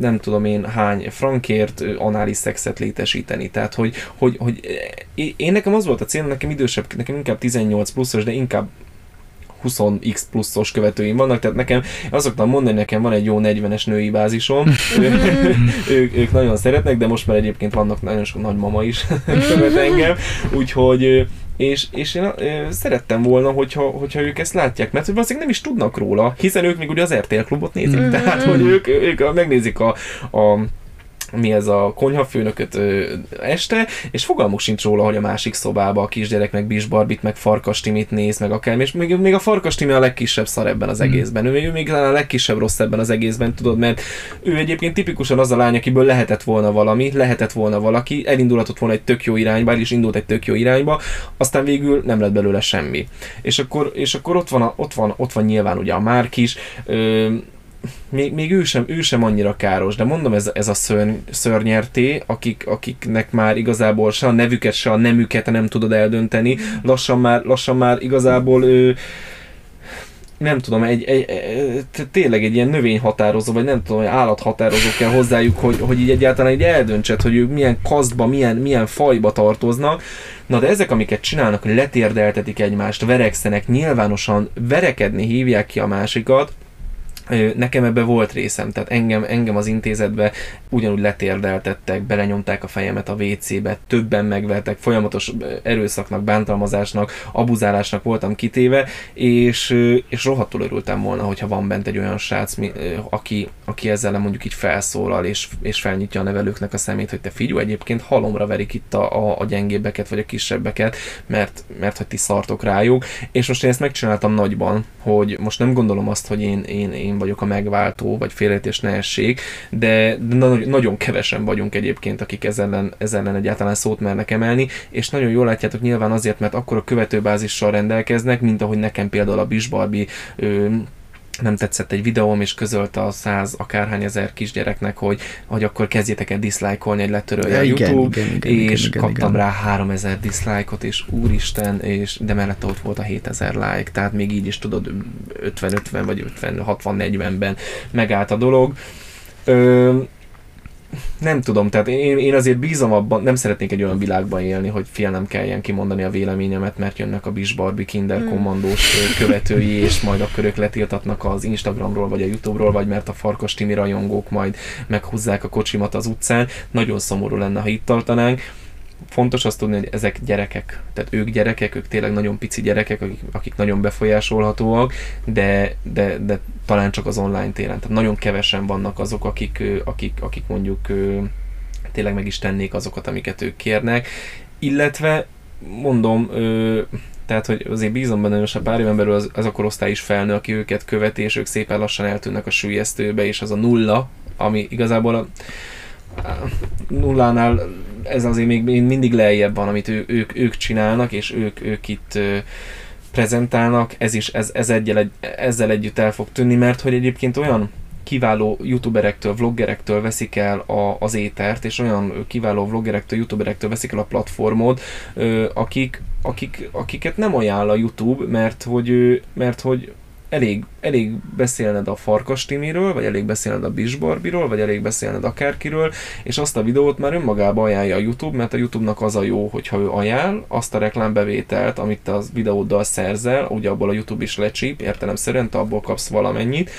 nem tudom én hány frankért anális szexet létesíteni. Tehát, hogy, hogy, hogy én nekem az volt a cél, nekem idősebb, nekem inkább 18 pluszos, de inkább 20x pluszos követőim vannak, tehát nekem azt szoktam mondani, nekem van egy jó 40-es női bázisom, ők, ők nagyon szeretnek, de most már egyébként vannak nagyon sok nagymama is követ engem, úgyhogy és, és én szerettem volna, hogyha, hogyha ők ezt látják, mert hogy valószínűleg nem is tudnak róla, hiszen ők még ugye az RTL klubot nézik, mm-hmm. tehát hogy ők, ők megnézik a, a mi ez a konyhafőnököt ö, este, és fogalmuk sincs róla, hogy a másik szobába a kisgyerek meg Bisbarbit, meg Farkastimit néz, meg akár, és még, még a Farkastimi a legkisebb szar ebben az hmm. egészben. Ő, ő még a legkisebb rossz ebben az egészben, tudod, mert ő egyébként tipikusan az a lány, akiből lehetett volna valami, lehetett volna valaki, elindulhatott volna egy tök jó irányba, és indult egy tök jó irányba, aztán végül nem lett belőle semmi. És akkor, és akkor ott, van a, ott, van, ott van nyilván ugye a Márk is, ö, még, még ő, sem, ő sem annyira káros, de mondom, ez, ez a szörny, szörnyerté, akik, akiknek már igazából se a nevüket, se a nemüket nem tudod eldönteni, lassan már, lassan már igazából ő, nem tudom, egy, egy, egy, tényleg egy ilyen növényhatározó, vagy nem tudom, egy állathatározó kell hozzájuk, hogy, hogy így egyáltalán így eldöntsed, hogy ők milyen kasztba, milyen, milyen fajba tartoznak. Na de ezek, amiket csinálnak, letérdeltetik egymást, verekszenek, nyilvánosan verekedni hívják ki a másikat, nekem ebbe volt részem, tehát engem, engem az intézetbe ugyanúgy letérdeltettek, belenyomták a fejemet a WC-be, többen megvertek, folyamatos erőszaknak, bántalmazásnak, abuzálásnak voltam kitéve, és, és rohadtul örültem volna, hogyha van bent egy olyan srác, aki, aki ezzel mondjuk így felszólal, és, és felnyitja a nevelőknek a szemét, hogy te figyelj, egyébként halomra verik itt a, a, a gyengébbeket, vagy a kisebbeket, mert, mert hogy ti szartok rájuk, és most én ezt megcsináltam nagyban, hogy most nem gondolom azt, hogy én, én, én vagyok a megváltó, vagy félreértés ne essék, de, nagyon kevesen vagyunk egyébként, akik ezzel ellen, ezzel ellen egyáltalán szót mernek emelni, és nagyon jól látjátok nyilván azért, mert akkor a követőbázissal rendelkeznek, mint ahogy nekem például a Bisbarbi nem tetszett egy videóm, és közölte a száz akárhány ezer kisgyereknek, hogy, hogy akkor kezdjétek el diszlájkolni, hogy letörölje ja, a YouTube, igen, igen, igen, és igen, kaptam igen. rá 3000 diszlájkot, és úristen, és de mellette ott volt a 7000 like, tehát még így is tudod 50-50 vagy 50-60-40-ben megállt a dolog. Ö, nem tudom, tehát én, én azért bízom abban, nem szeretnék egy olyan világban élni, hogy félnem kelljen kimondani a véleményemet, mert jönnek a Bisbarbi Kinder hmm. kommandós követői, és majd akkor ők letiltatnak az Instagramról, vagy a Youtube-ról, vagy mert a Farkas Timi rajongók majd meghúzzák a kocsimat az utcán. Nagyon szomorú lenne, ha itt tartanánk fontos azt tudni, hogy ezek gyerekek, tehát ők gyerekek, ők tényleg nagyon pici gyerekek, akik, akik nagyon befolyásolhatóak, de, de, de talán csak az online téren. Tehát nagyon kevesen vannak azok, akik, akik, akik mondjuk tényleg meg is tennék azokat, amiket ők kérnek, illetve mondom, tehát, hogy azért bízom benne, hogy a pár éven belül az, az a korosztály is felnő, aki őket követi, és ők szépen lassan eltűnnek a sülyeztőbe, és az a nulla, ami igazából a, nullánál ez azért még mindig lejjebb van, amit ő, ők, ők csinálnak, és ők, ők itt prezentálnak, ez is ez, ez egyel, egy, ezzel együtt el fog tűnni, mert hogy egyébként olyan kiváló youtuberektől, vloggerektől veszik el a, az étert, és olyan kiváló vloggerektől, youtuberektől veszik el a platformot, akik, akik, akiket nem ajánl a YouTube, mert hogy, mert hogy elég, elég beszélned a Farkas Timiről, vagy elég beszélned a Bisbarbiról, vagy elég beszélned akárkiről, és azt a videót már önmagába ajánlja a YouTube, mert a YouTube-nak az a jó, hogyha ő ajánl azt a reklámbevételt, amit te az videóddal szerzel, ugye abból a YouTube is lecsíp, értelemszerűen te abból kapsz valamennyit,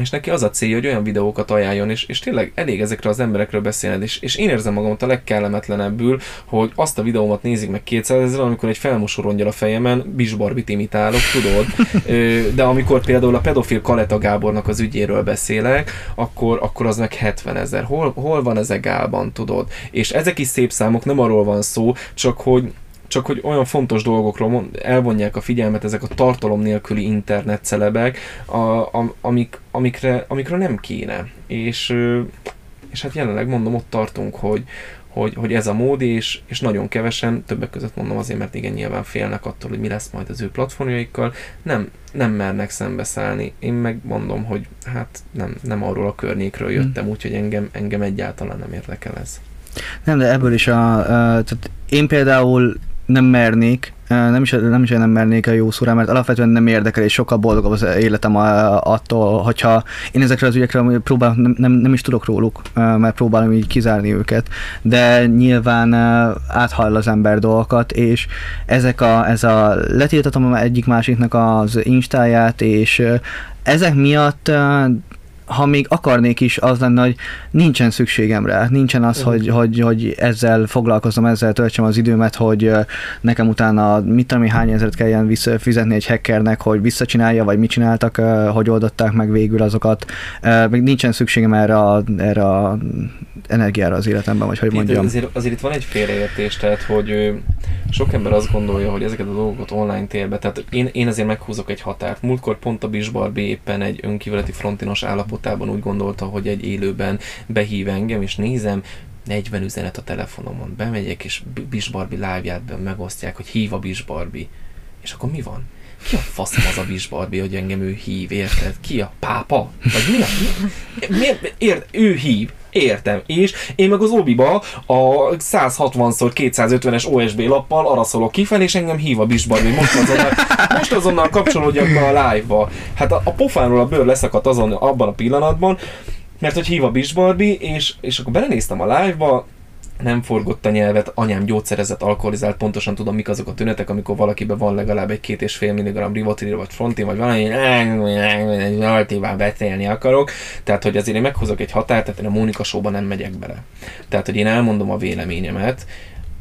és neki az a célja, hogy olyan videókat ajánljon, és, és tényleg elég ezekre az emberekről beszélned, és, és én érzem magamat a legkellemetlenebbül, hogy azt a videómat nézik meg 200 ezer, amikor egy felmosó rongyal a fejemen Bisbarbit imitálok, tudod, de amikor például a pedofil Kaleta Gábornak az ügyéről beszélek, akkor, akkor az meg 70 ezer. Hol, hol van ez a gálban, tudod? És ezek is szép számok, nem arról van szó, csak hogy csak hogy olyan fontos dolgokról elvonják a figyelmet ezek a tartalom nélküli internet celebek, a, a, amik, amikre, amikre nem kéne. És, és hát jelenleg mondom, ott tartunk, hogy, hogy, hogy ez a mód, és, és nagyon kevesen, többek között mondom azért, mert igen, nyilván félnek attól, hogy mi lesz majd az ő platformjaikkal, nem, nem mernek szembeszállni. Én meg mondom, hogy hát nem, nem arról a környékről jöttem, mm. úgyhogy engem, engem egyáltalán nem érdekel ez. Nem, de ebből is a, a tehát én például nem mernék, nem is, nem is nem mernék a jó szóra, mert alapvetően nem érdekel, és sokkal boldogabb az életem attól, hogyha én ezekre az ügyekre próbálom, nem, nem, nem is tudok róluk, mert próbálom így kizárni őket, de nyilván áthall az ember dolgokat, és ezek a, ez a letiltatom egyik másiknak az instáját, és ezek miatt ha még akarnék is, az lenne, hogy nincsen szükségem rá, nincsen az, hogy, hogy, hogy ezzel foglalkozom, ezzel töltsem az időmet, hogy nekem utána mit tudom, hány ezeret kelljen fizetni egy hackernek, hogy visszacsinálja, vagy mit csináltak, hogy oldották meg végül azokat. Még nincsen szükségem erre a, erre a energiára az életemben, vagy hogy mondjam. Azért, azért itt van egy félreértés, tehát hogy sok ember azt gondolja, hogy ezeket a dolgokat online térbe, tehát én, én azért meghúzok egy határt. Múltkor pont a Bisbarbi éppen egy önkívületi frontinos állapotában úgy gondolta, hogy egy élőben behív engem, és nézem, 40 üzenet a telefonomon, bemegyek, és Bisbarbi live-ját megosztják, hogy hív a Bisbarbi. És akkor mi van? ki a faszom az a Bisbarbi, hogy engem ő hív, érted? Ki a pápa? Vagy mi a... Miért? Ért, ő hív, Értem. És én meg az obiba a 160x250-es OSB lappal arra szólok kifelé, és engem hív a Bisbarbi. Most azonnal, most azonnal kapcsolódjak be a live-ba. Hát a, a pofánról a bőr leszakadt azon abban a pillanatban, mert hogy hív a Bisbarbi, és, és akkor belenéztem a live-ba, nem forgott a nyelvet, anyám gyógyszerezett, alkoholizált, pontosan tudom, mik azok a tünetek, amikor valakiben van legalább egy két és fél milligram rivotril, vagy frontin, vagy valami, relatívan beszélni akarok. Tehát, hogy azért én meghozok egy határt, tehát én a Mónika showba nem megyek bele. Tehát, hogy én elmondom a véleményemet,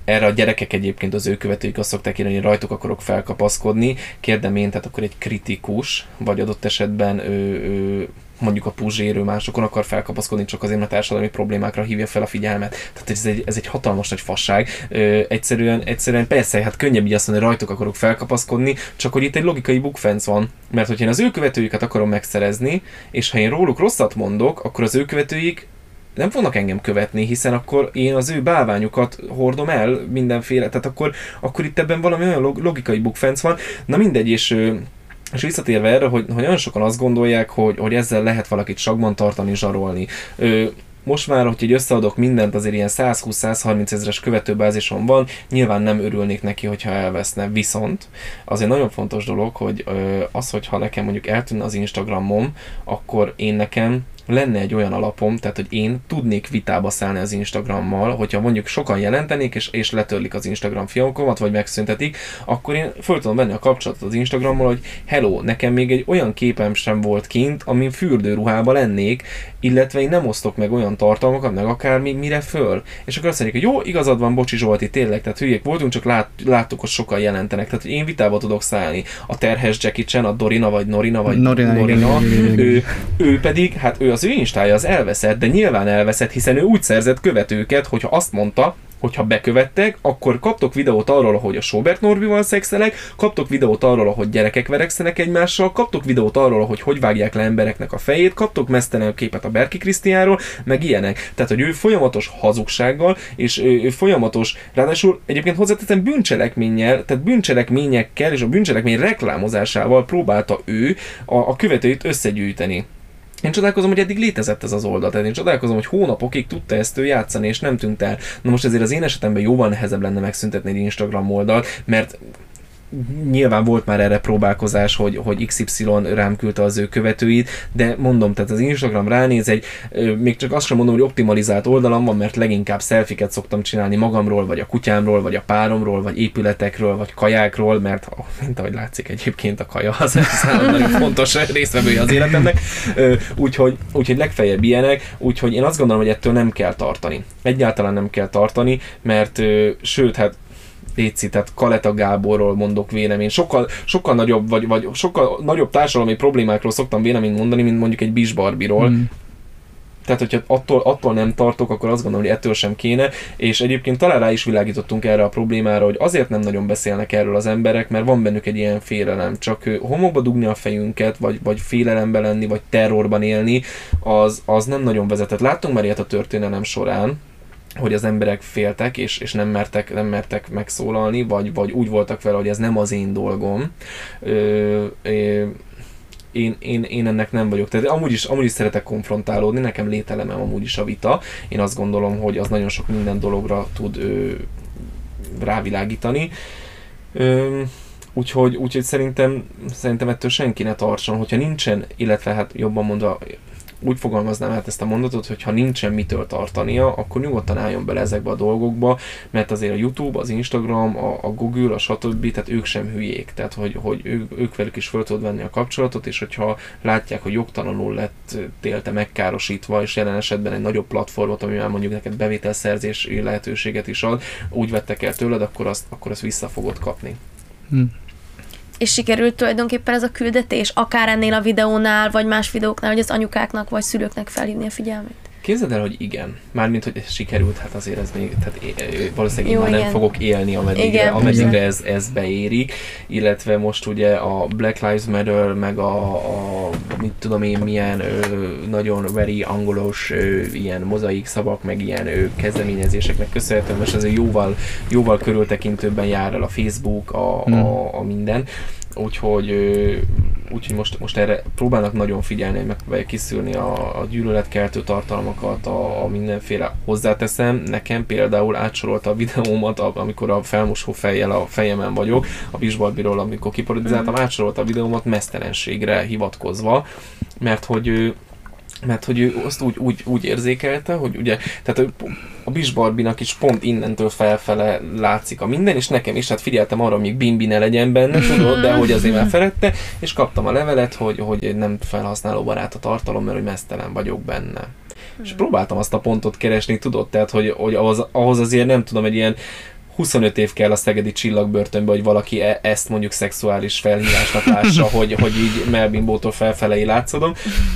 erre a gyerekek egyébként az ő követőik azt szokták írni, hogy rajtuk akarok felkapaszkodni. Kérdem én, tehát akkor egy kritikus, vagy adott esetben ő, ő mondjuk a puzsérő másokon akar felkapaszkodni, csak azért, mert társadalmi problémákra hívja fel a figyelmet. Tehát ez egy, ez egy hatalmas nagy fasság. Ö, egyszerűen, egyszerűen persze, hát könnyebb így azt mondani, rajtuk akarok felkapaszkodni, csak hogy itt egy logikai bukfenc van. Mert hogyha én az ő követőiket akarom megszerezni, és ha én róluk rosszat mondok, akkor az ő követőik nem fognak engem követni, hiszen akkor én az ő bálványukat hordom el mindenféle, tehát akkor, akkor itt ebben valami olyan logikai bukfenc van. Na mindegy, és és visszatérve erre, hogy, hogy nagyon sokan azt gondolják, hogy, hogy ezzel lehet valakit sagban tartani, zsarolni. Ö, most már, hogy így összeadok mindent, azért ilyen 120-130 ezeres követőbázison van, nyilván nem örülnék neki, hogyha elveszne. Viszont az egy nagyon fontos dolog, hogy az, hogyha nekem mondjuk eltűnne az Instagramom, akkor én nekem lenne egy olyan alapom, tehát hogy én tudnék vitába szállni az Instagrammal, hogyha mondjuk sokan jelentenék, és, és letörlik az Instagram fiókomat, vagy megszüntetik, akkor én föl tudom venni a kapcsolatot az Instagrammal, hogy hello, nekem még egy olyan képem sem volt kint, amin fürdőruhába lennék, illetve én nem osztok meg olyan tartalmakat, meg akár még mire föl. És akkor azt mondják, hogy jó, igazad van, bocsi Zsolti, tényleg, tehát hülyék voltunk, csak lát, láttuk, hogy sokan jelentenek. Tehát, hogy én vitába tudok szállni. A terhes Jackie Chan, a Dorina, vagy Norina, vagy Norina, Norina igen, igen, ő, ő pedig, hát ő az ő instája az elveszett, de nyilván elveszett, hiszen ő úgy szerzett követőket, hogyha azt mondta, hogyha bekövettek, akkor kaptok videót arról, hogy a Sobert Norbival szexelek, kaptok videót arról, hogy gyerekek verekszenek egymással, kaptok videót arról, hogy hogy vágják le embereknek a fejét, kaptok mesztelen képet a Berki Krisztiáról, meg ilyenek. Tehát, hogy ő folyamatos hazugsággal, és ő, ő folyamatos, ráadásul egyébként hozzáteszem bűncselekménnyel, tehát bűncselekményekkel és a bűncselekmény reklámozásával próbálta ő a, a követőit összegyűjteni. Én csodálkozom, hogy eddig létezett ez az oldal. Tehát én csodálkozom, hogy hónapokig tudta ezt ő játszani, és nem tűnt el. Na most ezért az én esetemben jóval nehezebb lenne megszüntetni egy Instagram oldalt, mert nyilván volt már erre próbálkozás, hogy, hogy XY rám küldte az ő követőit, de mondom, tehát az Instagram ránéz egy, még csak azt sem mondom, hogy optimalizált oldalam van, mert leginkább szelfiket szoktam csinálni magamról, vagy a kutyámról, vagy a páromról, vagy épületekről, vagy kajákról, mert mint ahogy látszik egyébként a kaja az nagyon fontos résztvevője az életemnek, úgyhogy, úgyhogy legfeljebb ilyenek, úgyhogy én azt gondolom, hogy ettől nem kell tartani. Egyáltalán nem kell tartani, mert sőt, hát Léci, tehát Kaleta Gáborról mondok vélemény. Sokkal, sokkal nagyobb, vagy, vagy sokkal nagyobb társadalmi problémákról szoktam véleményt mondani, mint mondjuk egy Bisbarbiról. Mm. Tehát, hogyha attól, attól nem tartok, akkor azt gondolom, hogy ettől sem kéne. És egyébként talán rá is világítottunk erre a problémára, hogy azért nem nagyon beszélnek erről az emberek, mert van bennük egy ilyen félelem. Csak homokba dugni a fejünket, vagy, vagy félelembe lenni, vagy terrorban élni, az, az nem nagyon vezetett. Láttunk már ilyet a történelem során, hogy az emberek féltek, és, és nem, mertek, nem mertek megszólalni, vagy, vagy úgy voltak vele, hogy ez nem az én dolgom. Ö, ö, én, én, én ennek nem vagyok. Tehát amúgy is, amúgy is szeretek konfrontálódni, nekem lételemem amúgy is a vita. Én azt gondolom, hogy az nagyon sok minden dologra tud ö, rávilágítani. Ö, úgyhogy, úgyhogy szerintem, szerintem ettől senki ne tartson, hogyha nincsen, illetve hát jobban mondva, úgy fogalmaznám át ezt a mondatot, hogy ha nincsen mitől tartania, akkor nyugodtan álljon bele ezekbe a dolgokba, mert azért a YouTube, az Instagram, a, a Google, a stb. tehát ők sem hülyék, tehát hogy, hogy ők, ők velük is fel tudod venni a kapcsolatot, és hogyha látják, hogy jogtalanul lett télte megkárosítva, és jelen esetben egy nagyobb platformot, ami már mondjuk neked bevételszerzési lehetőséget is ad, úgy vettek el tőled, akkor azt, akkor azt vissza fogod kapni. Hm és sikerült tulajdonképpen ez a küldetés, akár ennél a videónál, vagy más videóknál, hogy az anyukáknak vagy szülőknek felhívni a figyelmét? Képzeld el, hogy igen. Mármint, hogy ez sikerült, hát azért ez még, tehát valószínűleg Jó, én már igen. nem fogok élni, ameddigre, igen, ameddigre ez, ez beérik, illetve most ugye a Black Lives Matter, meg a, a mit tudom én, milyen ö, nagyon very angolos ö, ilyen mozaik szavak, meg ilyen ö, kezdeményezéseknek köszönhetően, most azért jóval, jóval körültekintőbben jár el a Facebook, a, hmm. a, a minden, úgyhogy úgyhogy most, most erre próbálnak nagyon figyelni, hogy megpróbálják kiszűrni a, a gyűlöletkeltő tartalmakat, a, a mindenféle hozzáteszem. Nekem például átsorolta a videómat, amikor a felmosó fejjel a fejemen vagyok, a Bisbarbiról, amikor kiparodizáltam, mm. átsorolta a videómat mesztelenségre hivatkozva, mert hogy mert hogy ő azt úgy, úgy, úgy érzékelte, hogy ugye, tehát a Bisbarbinak is pont innentől felfele látszik a minden, és nekem is, hát figyeltem arra, hogy Bimbi ne legyen benne, tudod, de hogy azért már felette, és kaptam a levelet, hogy, hogy nem felhasználó barát a tartalom, mert hogy mesztelen vagyok benne. És próbáltam azt a pontot keresni, tudod, tehát, hogy, hogy ahhoz, ahhoz azért nem tudom, egy ilyen 25 év kell a szegedi csillagbörtönbe, hogy valaki e- ezt mondjuk szexuális felhívásnak lássa, hogy, hogy így Melbimbótól felfelé látszodom,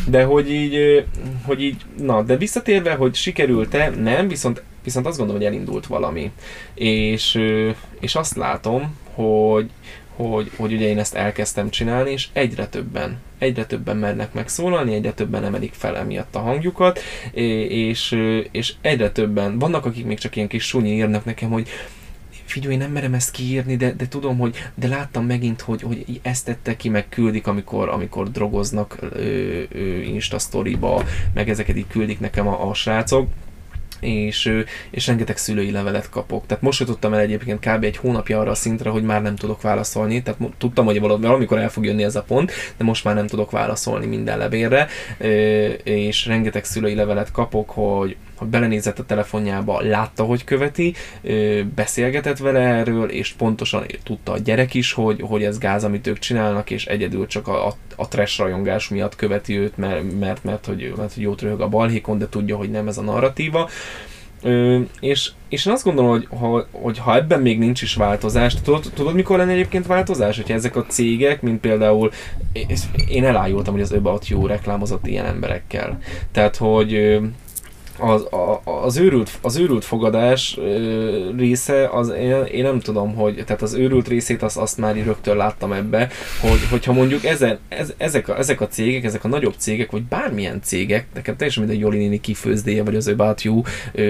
de hogy így, hogy így, na, de visszatérve, hogy sikerült-e, nem, viszont, viszont azt gondolom, hogy elindult valami. És, és azt látom, hogy, hogy, hogy ugye én ezt elkezdtem csinálni, és egyre többen, egyre többen mernek megszólalni, egyre többen emelik fel emiatt a hangjukat, és, és egyre többen, vannak akik még csak ilyen kis sunyi írnak nekem, hogy figyelj, nem merem ezt kiírni, de, de tudom, hogy de láttam megint, hogy, hogy ezt tette ki, meg küldik, amikor, amikor drogoznak ö, ö, Insta storyba, meg ezeket így küldik nekem a, a srácok és, és rengeteg szülői levelet kapok. Tehát most jutottam el egyébként kb. egy hónapja arra a szintre, hogy már nem tudok válaszolni, tehát tudtam, hogy valamikor el fog jönni ez a pont, de most már nem tudok válaszolni minden levélre, és rengeteg szülői levelet kapok, hogy hogy belenézett a telefonjába, látta, hogy követi, beszélgetett vele erről, és pontosan tudta a gyerek is, hogy, hogy ez gáz, amit ők csinálnak, és egyedül csak a, a, a trash rajongás miatt követi őt, mert, mert, mert, hogy, mert hogy jót röhög a balhékon, de tudja, hogy nem ez a narratíva. Ö, és, és én azt gondolom, hogy ha, hogy ha ebben még nincs is változás, tudod, tudod mikor lenne egyébként változás? Hogyha ezek a cégek, mint például, én elájultam, hogy az About You reklámozott ilyen emberekkel. Tehát, hogy az, az, őrült, az őrült fogadás része, az én, én, nem tudom, hogy, tehát az őrült részét azt, azt már rögtön láttam ebbe, hogy, hogyha mondjuk ezen, ez, ezek, a, ezek a cégek, ezek a nagyobb cégek, vagy bármilyen cégek, nekem teljesen mindegy Joli néni kifőzdéje, vagy az About You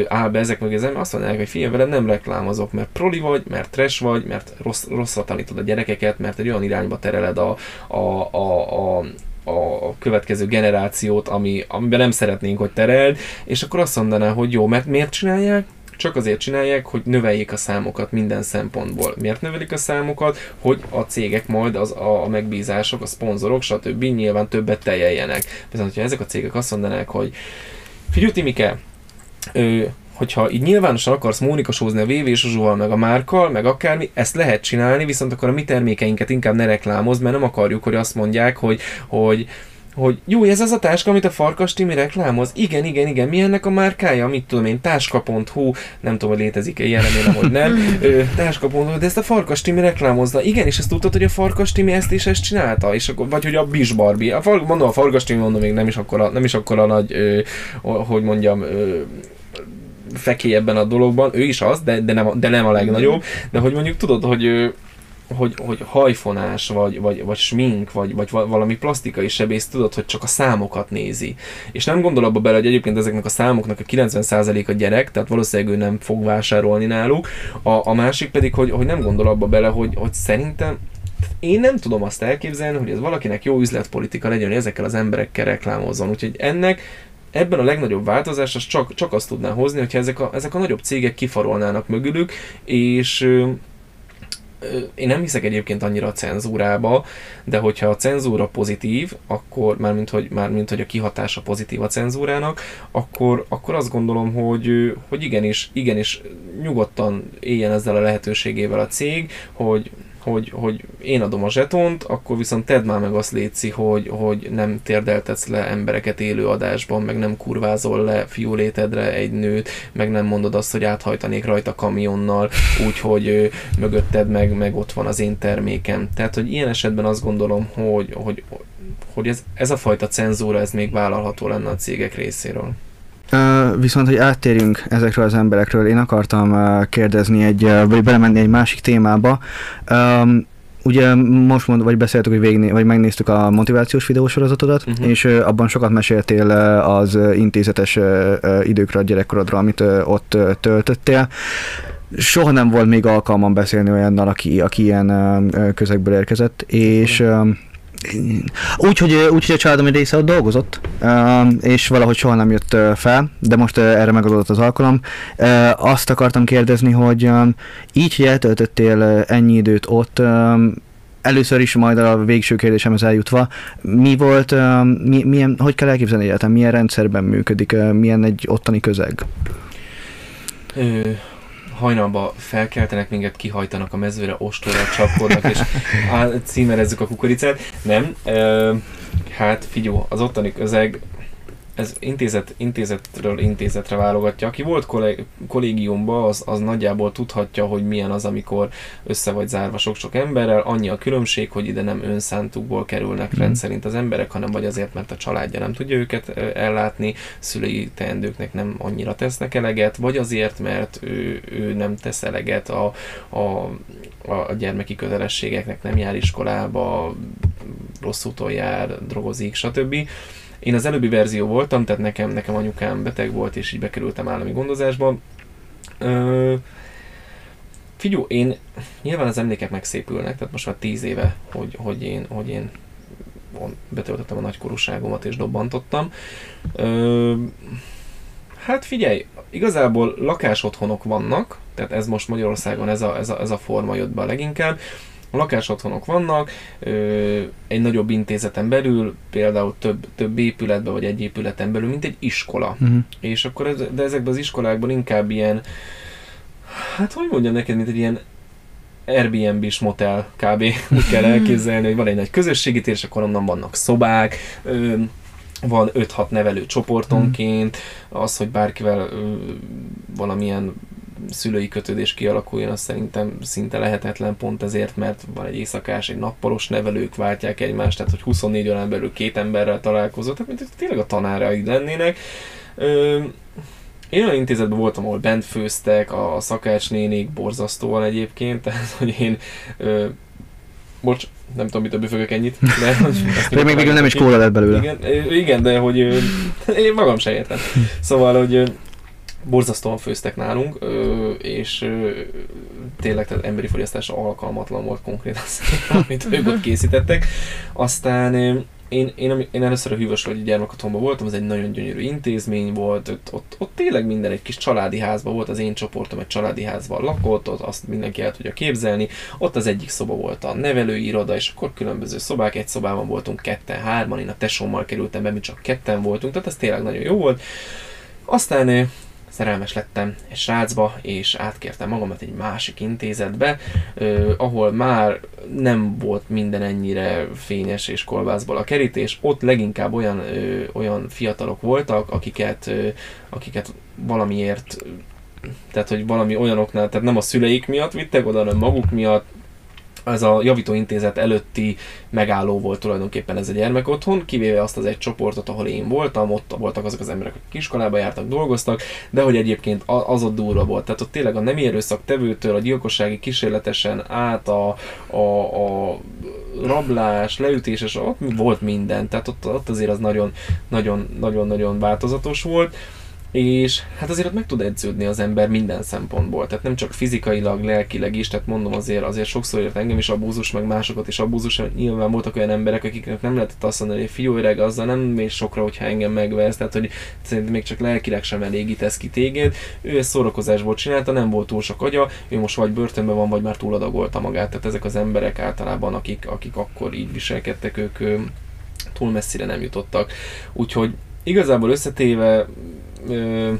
áll be ezek meg ezen, azt mondják, hogy figyelj veled, nem reklámozok, mert proli vagy, mert trash vagy, mert rossz, rosszat tanítod a gyerekeket, mert egy olyan irányba tereled a, a, a, a a következő generációt, ami, amiben nem szeretnénk, hogy tereld, és akkor azt mondaná, hogy jó, mert miért csinálják? Csak azért csinálják, hogy növeljék a számokat minden szempontból. Miért növelik a számokat? Hogy a cégek majd, az, a, megbízások, a szponzorok, stb. nyilván többet teljeljenek. Viszont, hogyha ezek a cégek azt mondanák, hogy figyelj Timike, hogyha így nyilvánosan akarsz Mónika sózni a VV Zsuzsóval, meg a Márkkal, meg akármi, ezt lehet csinálni, viszont akkor a mi termékeinket inkább ne reklámozd, mert nem akarjuk, hogy azt mondják, hogy, hogy hogy jó, ez az a táska, amit a Farkas Timi reklámoz? Igen, igen, igen. Mi ennek a márkája? Mit tudom én, táska.hu, nem tudom, hogy létezik-e ilyen, remélem, hogy nem. Ö, táska.hu, de ezt a Farkas Timi reklámozza. Igen, és ezt tudtad, hogy a Farkas Timi ezt és ezt csinálta? És akkor, vagy hogy a Bis Barbie. A, mondom, a Farkas Timi, mondom, még nem is akkora, nem is akkora nagy, ö, hogy mondjam, ö, fekély ebben a dologban, ő is az, de, de, nem, de nem a legnagyobb, de hogy mondjuk tudod, hogy hogy, hogy hajfonás, vagy, vagy, vagy smink, vagy, vagy valami plastikai sebész, tudod, hogy csak a számokat nézi. És nem gondol abba bele, hogy egyébként ezeknek a számoknak a 90% a gyerek, tehát valószínűleg ő nem fog vásárolni náluk. A, a másik pedig, hogy, hogy nem gondol abba bele, hogy, hogy szerintem én nem tudom azt elképzelni, hogy ez valakinek jó üzletpolitika legyen, hogy ezekkel az emberekkel reklámozzon. Úgyhogy ennek ebben a legnagyobb változás az csak, csak azt tudná hozni, hogyha ezek a, ezek a nagyobb cégek kifarolnának mögülük, és én nem hiszek egyébként annyira a cenzúrába, de hogyha a cenzúra pozitív, akkor mármint hogy, mármint, hogy a kihatása pozitív a cenzúrának, akkor, akkor azt gondolom, hogy, hogy igenis, igenis nyugodtan éljen ezzel a lehetőségével a cég, hogy hogy, hogy én adom a zsetont, akkor viszont tedd már meg azt létszi, hogy, hogy nem térdeltetsz le embereket élő adásban, meg nem kurvázol le fiúlétedre egy nőt, meg nem mondod azt, hogy áthajtanék rajta kamionnal, úgyhogy mögötted meg, meg ott van az én termékem. Tehát, hogy ilyen esetben azt gondolom, hogy, hogy, hogy ez, ez a fajta cenzúra, ez még vállalható lenne a cégek részéről. Viszont, hogy áttérjünk ezekről az emberekről, én akartam kérdezni egy, vagy belemenni egy másik témába. Ugye most mond, vagy beszéltük, hogy végné, vagy megnéztük a motivációs videósorozatodat, uh-huh. és abban sokat meséltél az intézetes időkről, a gyerekkorodról, amit ott töltöttél. Soha nem volt még alkalmam beszélni olyannal, aki, aki ilyen közegből érkezett, és uh, úgy, hogy, úgy, hogy a családom egy része ott dolgozott, és valahogy soha nem jött fel, de most erre megadott az alkalom. Azt akartam kérdezni, hogy így, hogy eltöltöttél ennyi időt ott, először is majd a végső kérdésemhez eljutva, mi volt, mi, milyen, hogy kell elképzelni életem, milyen rendszerben működik, milyen egy ottani közeg? Hajnalba felkeltenek minket, kihajtanak a mezőre, ostorral csapkodnak, és á, címerezzük a kukoricát. Nem. Ö, hát figyú, az ottani közeg ez intézet, intézetről intézetre válogatja. Aki volt kollég, kollégiumban, az, az nagyjából tudhatja, hogy milyen az, amikor össze vagy zárva sok-sok emberrel. Annyi a különbség, hogy ide nem önszántukból kerülnek mm. rendszerint az emberek, hanem vagy azért, mert a családja nem tudja őket ellátni, szülői teendőknek nem annyira tesznek eleget, vagy azért, mert ő, ő nem tesz eleget a, a, a gyermeki kötelességeknek, nem jár iskolába, rossz úton jár, drogozik, stb. Én az előbbi verzió voltam, tehát nekem, nekem anyukám beteg volt, és így bekerültem állami gondozásba. Ö, figyú, én nyilván az emlékek megszépülnek, tehát most már tíz éve, hogy, hogy én, hogy én betöltöttem a nagykorúságomat és dobbantottam. Ö, hát figyelj, igazából lakásotthonok vannak, tehát ez most Magyarországon ez a, ez a, ez a forma jött be leginkább. A lakásotthonok vannak, ö, egy nagyobb intézeten belül, például több, több épületben vagy egy épületen belül, mint egy iskola. Uh-huh. És akkor ez, de ezekben az iskolákban inkább ilyen, hát hogy mondjam neked, mint egy ilyen Airbnb-s motel kb. úgy kell elképzelni, hogy van egy nagy közösségi tér, és akkor onnan vannak szobák, van 5-6 nevelő csoportonként, az, hogy bárkivel valamilyen szülői kötődés kialakuljon, az szerintem szinte lehetetlen pont ezért, mert van egy éjszakás, egy nappalos nevelők váltják egymást, tehát hogy 24 órán belül két emberrel találkozott, tehát mint tényleg a tanáraid lennének. Ö, én olyan intézetben voltam, ahol bent főztek, a szakácsnénik borzasztóan egyébként, tehát hogy én ö, bocs, nem tudom, mit a büfögök ennyit. De, de még végül nem is kóla lett belőle. Igen, igen de hogy én magam se értem. Szóval, hogy borzasztóan főztek nálunk, és tényleg tehát emberi fogyasztásra alkalmatlan volt konkrétan, amit ők ott készítettek. Aztán én, én, én először a Hűvösvölgyi Gyermekotthonban voltam, ez egy nagyon gyönyörű intézmény volt, ott, ott, ott tényleg minden egy kis családi házban volt, az én csoportom egy családi házban lakott, ott azt mindenki el tudja képzelni, ott az egyik szoba volt a nevelői iroda, és akkor különböző szobák, egy szobában voltunk ketten, hárman, én a tesómmal kerültem be, mi csak ketten voltunk, tehát ez tényleg nagyon jó volt. Aztán szerelmes lettem egy srácba, és átkértem magamat egy másik intézetbe, eh, ahol már nem volt minden ennyire fényes és kolbászból a kerítés, ott leginkább olyan, eh, olyan fiatalok voltak, akiket, eh, akiket valamiért tehát, hogy valami olyanoknál, tehát nem a szüleik miatt vittek oda, hanem maguk miatt, ez a javítóintézet előtti megálló volt tulajdonképpen ez a gyermek otthon, kivéve azt az egy csoportot, ahol én voltam, ott voltak azok az emberek, akik iskolába jártak, dolgoztak, de hogy egyébként az ott durva volt. Tehát ott tényleg a nem erőszak tevőtől a gyilkossági kísérletesen át a, a, a rablás, leütéses, ott volt minden, tehát ott, ott azért az nagyon, nagyon, nagyon, nagyon változatos volt és hát azért ott meg tud edződni az ember minden szempontból, tehát nem csak fizikailag, lelkileg is, tehát mondom azért, azért sokszor ért engem is abúzus, meg másokat is abúzus, nyilván voltak olyan emberek, akiknek nem lehetett azt mondani, hogy fiú öreg, azzal nem mész sokra, hogyha engem megvesz, tehát hogy szerintem még csak lelkileg sem elégítesz ki téged. Ő ezt szórakozásból csinálta, nem volt túl sok agya, ő most vagy börtönben van, vagy már túladagolta magát, tehát ezek az emberek általában, akik, akik akkor így viselkedtek, ők túl messzire nem jutottak. Úgyhogy igazából összetéve ö,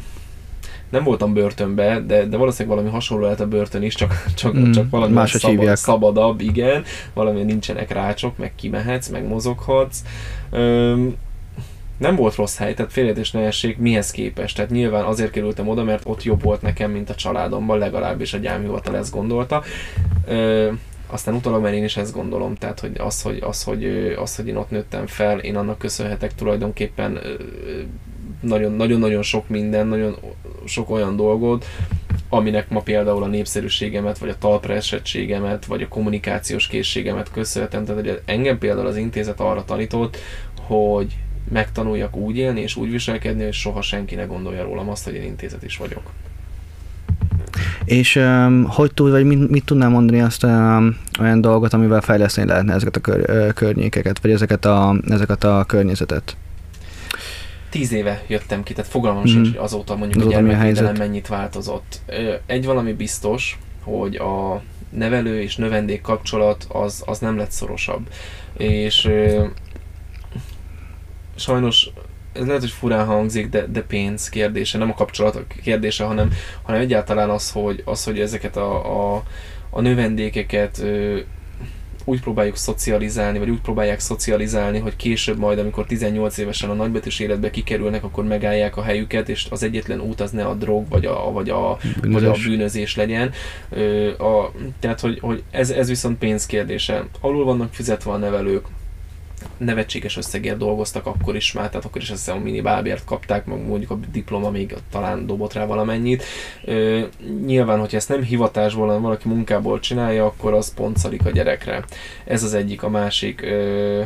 nem voltam börtönbe, de, de valószínűleg valami hasonló lehet a börtön is, csak, csak, mm, csak valami szabad, szabadabb, igen, valami nincsenek rácsok, meg kimehetsz, meg mozoghatsz. Ö, nem volt rossz hely, tehát félretés ne essék, mihez képest. Tehát nyilván azért kerültem oda, mert ott jobb volt nekem, mint a családomban, legalábbis a gyámhivatal ezt gondolta. Ö, aztán utólag már én is ezt gondolom, tehát hogy az, hogy, az, hogy, az, hogy én ott nőttem fel, én annak köszönhetek tulajdonképpen nagyon-nagyon sok minden, nagyon sok olyan dolgot, aminek ma például a népszerűségemet, vagy a talpra esettségemet, vagy a kommunikációs készségemet köszönhetem. Tehát hogy engem például az intézet arra tanított, hogy megtanuljak úgy élni és úgy viselkedni, hogy soha senki ne gondolja rólam azt, hogy én intézet is vagyok. És um, hogy tud, vagy mit, mit tudnál mondani azt um, olyan dolgot, amivel fejleszteni lehetne ezeket a kör, környékeket, vagy ezeket a, ezeket a környezetet? Tíz éve jöttem ki, tehát fogalmam mm. sincs, hogy azóta mondjuk a gyermekvédelem mennyit változott. Egy valami biztos, hogy a nevelő és növendék kapcsolat az, az nem lett szorosabb. És sajnos ez lehet, hogy furán hangzik, de, de pénz kérdése, nem a kapcsolat kérdése, hanem, hanem egyáltalán az, hogy, az, hogy ezeket a, a, a növendékeket úgy próbáljuk szocializálni, vagy úgy próbálják szocializálni, hogy később majd, amikor 18 évesen a nagybetűs életbe kikerülnek, akkor megállják a helyüket, és az egyetlen út az ne a drog, vagy a, vagy a, vagy a bűnözés legyen. Ö, a, tehát, hogy, hogy ez, ez viszont pénzkérdése. Alul vannak fizetve a nevelők, nevetséges összegért dolgoztak akkor is már, tehát akkor is azt hiszem a minimálbért kapták, meg mondjuk a diploma még talán dobott rá valamennyit. Ö, nyilván, hogyha ezt nem hivatásból, hanem valaki munkából csinálja, akkor az pontszalik a gyerekre. Ez az egyik, a másik. Ö,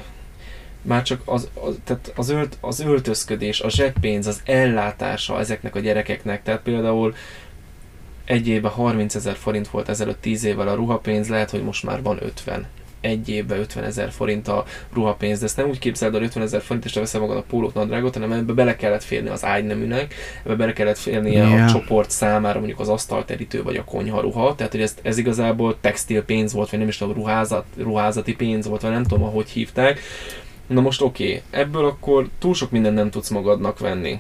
már csak az, az, tehát az, ölt, az öltözködés, a zseppénz, az ellátása ezeknek a gyerekeknek, tehát például egy évben 30 ezer forint volt ezelőtt 10 évvel a ruhapénz, lehet, hogy most már van 50 egy évben 50 ezer forint a ruhapénz, de ezt nem úgy képzeld, hogy 50 ezer forint, és veszel magad a pólót, nadrágot, hanem ebbe bele kellett férni az ágyneműnek, ebbe bele kellett férni yeah. a csoport számára mondjuk az asztalterítő vagy a konyharuha, tehát hogy ez, ez igazából textil pénz volt, vagy nem is tudom, ruházat, ruházati pénz volt, vagy nem tudom, ahogy hívták. Na most oké, okay, ebből akkor túl sok mindent nem tudsz magadnak venni.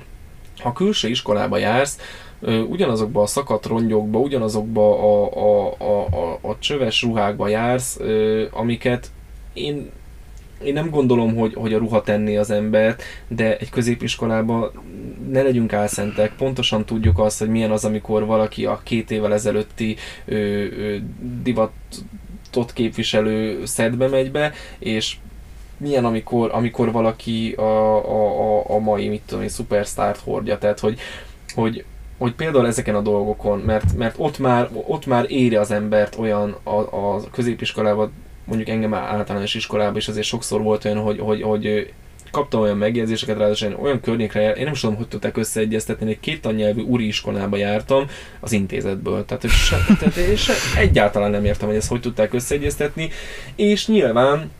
Ha külső iskolába jársz, ugyanazokba a szakadt rongyokba, ugyanazokba a, a, a, a, a csöves ruhákba jársz, amiket én én nem gondolom, hogy, hogy a ruha tenni az embert, de egy középiskolában ne legyünk álszentek, pontosan tudjuk azt, hogy milyen az, amikor valaki a két évvel ezelőtti ö, ö, divatot képviselő szedbe megy be, és milyen, amikor, amikor valaki a, a, a, mai, mit tudom én, szupersztárt hordja, tehát hogy, hogy hogy például ezeken a dolgokon, mert, mert ott, már, ott már éri az embert olyan a, a középiskolában, mondjuk engem általános iskolában is azért sokszor volt olyan, hogy, hogy, hogy kaptam olyan megjegyzéseket, ráadásul olyan környékre, én nem is tudom, hogy tudták összeegyeztetni, egy két tannyelvű úri iskolába jártam az intézetből, tehát, hogy se, tehát se, egyáltalán nem értem, hogy ezt hogy tudták összeegyeztetni, és nyilván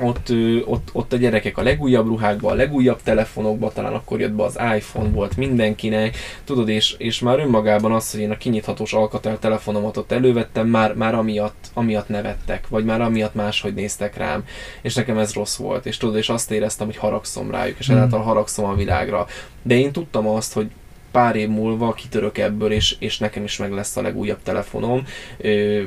ott, ott, ott a gyerekek a legújabb ruhákban, a legújabb telefonokban, talán akkor jött be az iPhone volt mindenkinek, tudod, és, és már önmagában az, hogy én a kinyithatós alkatel telefonomat ott elővettem, már, már amiatt, amiatt nevettek, vagy már amiatt máshogy néztek rám, és nekem ez rossz volt, és tudod, és azt éreztem, hogy haragszom rájuk, és ezáltal haragszom a világra. De én tudtam azt, hogy pár év múlva kitörök ebből, és, és nekem is meg lesz a legújabb telefonom,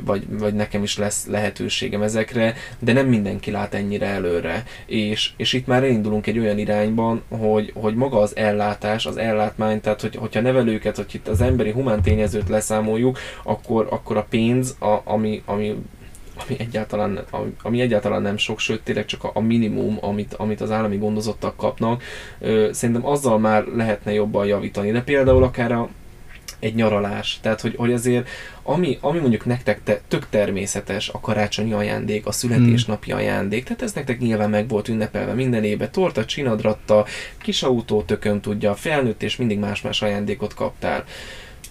vagy, vagy nekem is lesz lehetőségem ezekre, de nem mindenki lát ennyire előre. És, és itt már elindulunk egy olyan irányban, hogy, hogy maga az ellátás, az ellátmány, tehát hogy, hogyha nevelőket, hogy itt az emberi humán tényezőt leszámoljuk, akkor, akkor a pénz, a, ami, ami ami egyáltalán, ami, egyáltalán nem sok, sőt tényleg csak a, a minimum, amit, amit az állami gondozottak kapnak, ö, szerintem azzal már lehetne jobban javítani. De például akár a, egy nyaralás. Tehát, hogy, hogy azért, ami, ami mondjuk nektek te, tök természetes, a karácsonyi ajándék, a születésnapi hmm. ajándék, tehát ez nektek nyilván meg volt ünnepelve minden évben, torta, csinadratta, kis autó, tökön tudja, felnőtt és mindig más-más ajándékot kaptál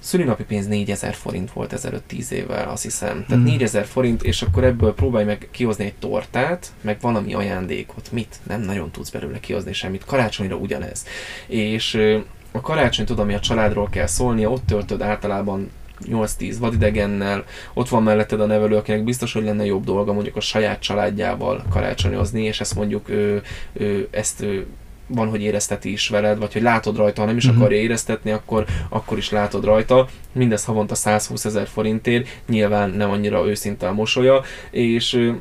szülinapi pénz 4000 forint volt ezelőtt 10 évvel, azt hiszem. Tehát mm. 4000 forint, és akkor ebből próbálj meg kihozni egy tortát, meg valami ajándékot. Mit? Nem nagyon tudsz belőle kihozni semmit. Karácsonyra ugyanez. És a karácsony, tudom, ami a családról kell szólnia, ott töltöd általában 8-10 vadidegennel, ott van melletted a nevelő, akinek biztos, hogy lenne jobb dolga mondjuk a saját családjával karácsonyozni, és ezt mondjuk ő, ő, ezt ő, van, hogy érezteti is veled, vagy hogy látod rajta, ha nem is uh-huh. akarja éreztetni, akkor, akkor is látod rajta. Mindez havonta 120 ezer forintért, nyilván nem annyira őszinte a mosolya, és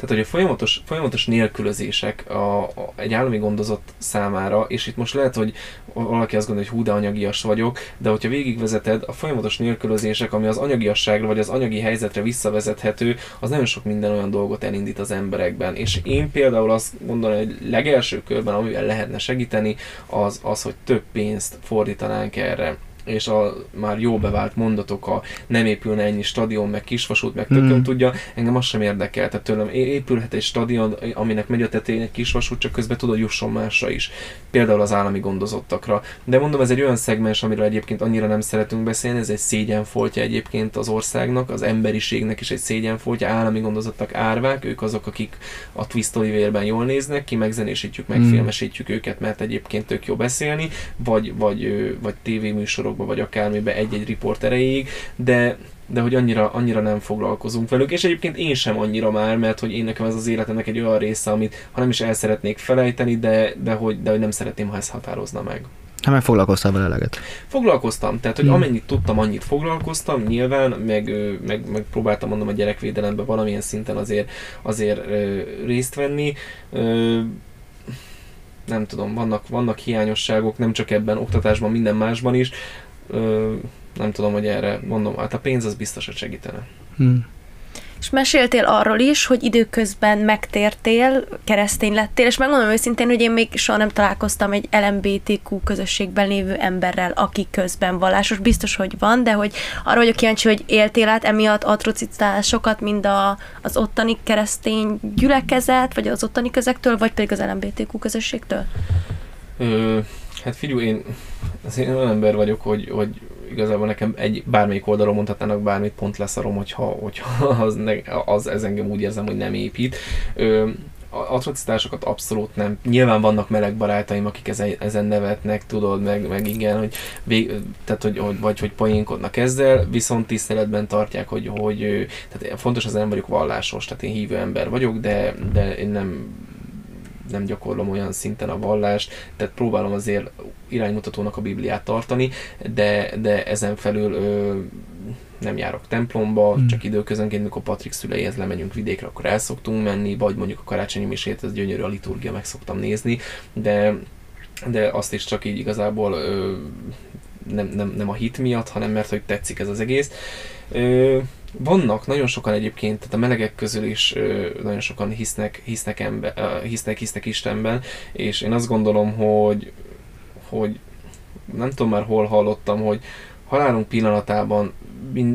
tehát, hogy a folyamatos, folyamatos nélkülözések a, a, egy állami gondozott számára, és itt most lehet, hogy valaki azt gondolja, hogy hú, de anyagias vagyok, de hogyha végigvezeted, a folyamatos nélkülözések, ami az anyagiasságra vagy az anyagi helyzetre visszavezethető, az nagyon sok minden olyan dolgot elindít az emberekben. És én például azt gondolom, hogy legelső körben, amivel lehetne segíteni, az az, hogy több pénzt fordítanánk erre és a már jó bevált mondatok, a nem épülne ennyi stadion, meg kisvasút, meg tököm mm. tudja, engem az sem érdekel. Tehát tőlem épülhet egy stadion, aminek megy a tetején egy kisvasút, csak közben tudod jusson másra is. Például az állami gondozottakra. De mondom, ez egy olyan szegmens, amiről egyébként annyira nem szeretünk beszélni, ez egy szégyenfoltja egyébként az országnak, az emberiségnek is egy szégyenfoltja, állami gondozottak árvák, ők azok, akik a Twist Oliverben jól néznek, ki megzenésítjük, megfilmesítjük mm. őket, mert egyébként tök jó beszélni, vagy, vagy, vagy tévéműsorok műsorokba, vagy akármibe egy-egy riport erejéig, de de hogy annyira, annyira nem foglalkozunk velük, és egyébként én sem annyira már, mert hogy én nekem ez az életemnek egy olyan része, amit ha nem is el szeretnék felejteni, de, de, hogy, de hogy nem szeretném, ha ez határozna meg. Hát meg foglalkoztál vele eleget. Foglalkoztam, tehát hogy hmm. amennyit tudtam, annyit foglalkoztam, nyilván, meg, meg, meg próbáltam mondom a gyerekvédelemben valamilyen szinten azért, azért részt venni. Nem tudom, vannak, vannak hiányosságok, nem csak ebben, oktatásban, minden másban is. Ö, nem tudom, hogy erre mondom, hát a pénz az biztos, hogy segítene. Hmm. És meséltél arról is, hogy időközben megtértél, keresztény lettél, és megmondom őszintén, hogy én még soha nem találkoztam egy LMBTQ közösségben lévő emberrel, aki közben vallásos. Biztos, hogy van, de hogy arra vagyok kíváncsi, hogy éltél át emiatt atrocitásokat, mind a, az ottani keresztény gyülekezet, vagy az ottani közektől, vagy pedig az LMBTQ közösségtől? Ö, hát figyelj, én, az én olyan ember vagyok, hogy, hogy igazából nekem egy, bármelyik oldalon mondhatnának bármit, pont leszarom, hogyha, hogyha az, ne, az ez engem úgy érzem, hogy nem épít. Ö, atrocitásokat abszolút nem. Nyilván vannak meleg barátaim, akik ezen, ezen nevetnek, tudod, meg, meg igen, hogy, vég, tehát, hogy, hogy, vagy hogy poénkodnak ezzel, viszont tiszteletben tartják, hogy, hogy tehát fontos, az nem vagyok vallásos, tehát én hívő ember vagyok, de, de én nem nem gyakorlom olyan szinten a vallást, tehát próbálom azért iránymutatónak a Bibliát tartani, de, de ezen felül ö, nem járok templomba, hmm. csak időközönként, mikor Patrik szüleihez lemegyünk vidékre, akkor el szoktunk menni, vagy mondjuk a karácsonyi misét, ez gyönyörű a liturgia, meg szoktam nézni, de, de azt is csak így igazából ö, nem, nem, nem a hit miatt, hanem mert hogy tetszik ez az egész. Ö, vannak nagyon sokan egyébként, tehát a melegek közül is ö, nagyon sokan hisznek, hisznek, ember, ö, hisznek, hisznek Istenben, és én azt gondolom, hogy, hogy nem tudom már hol hallottam, hogy halálunk pillanatában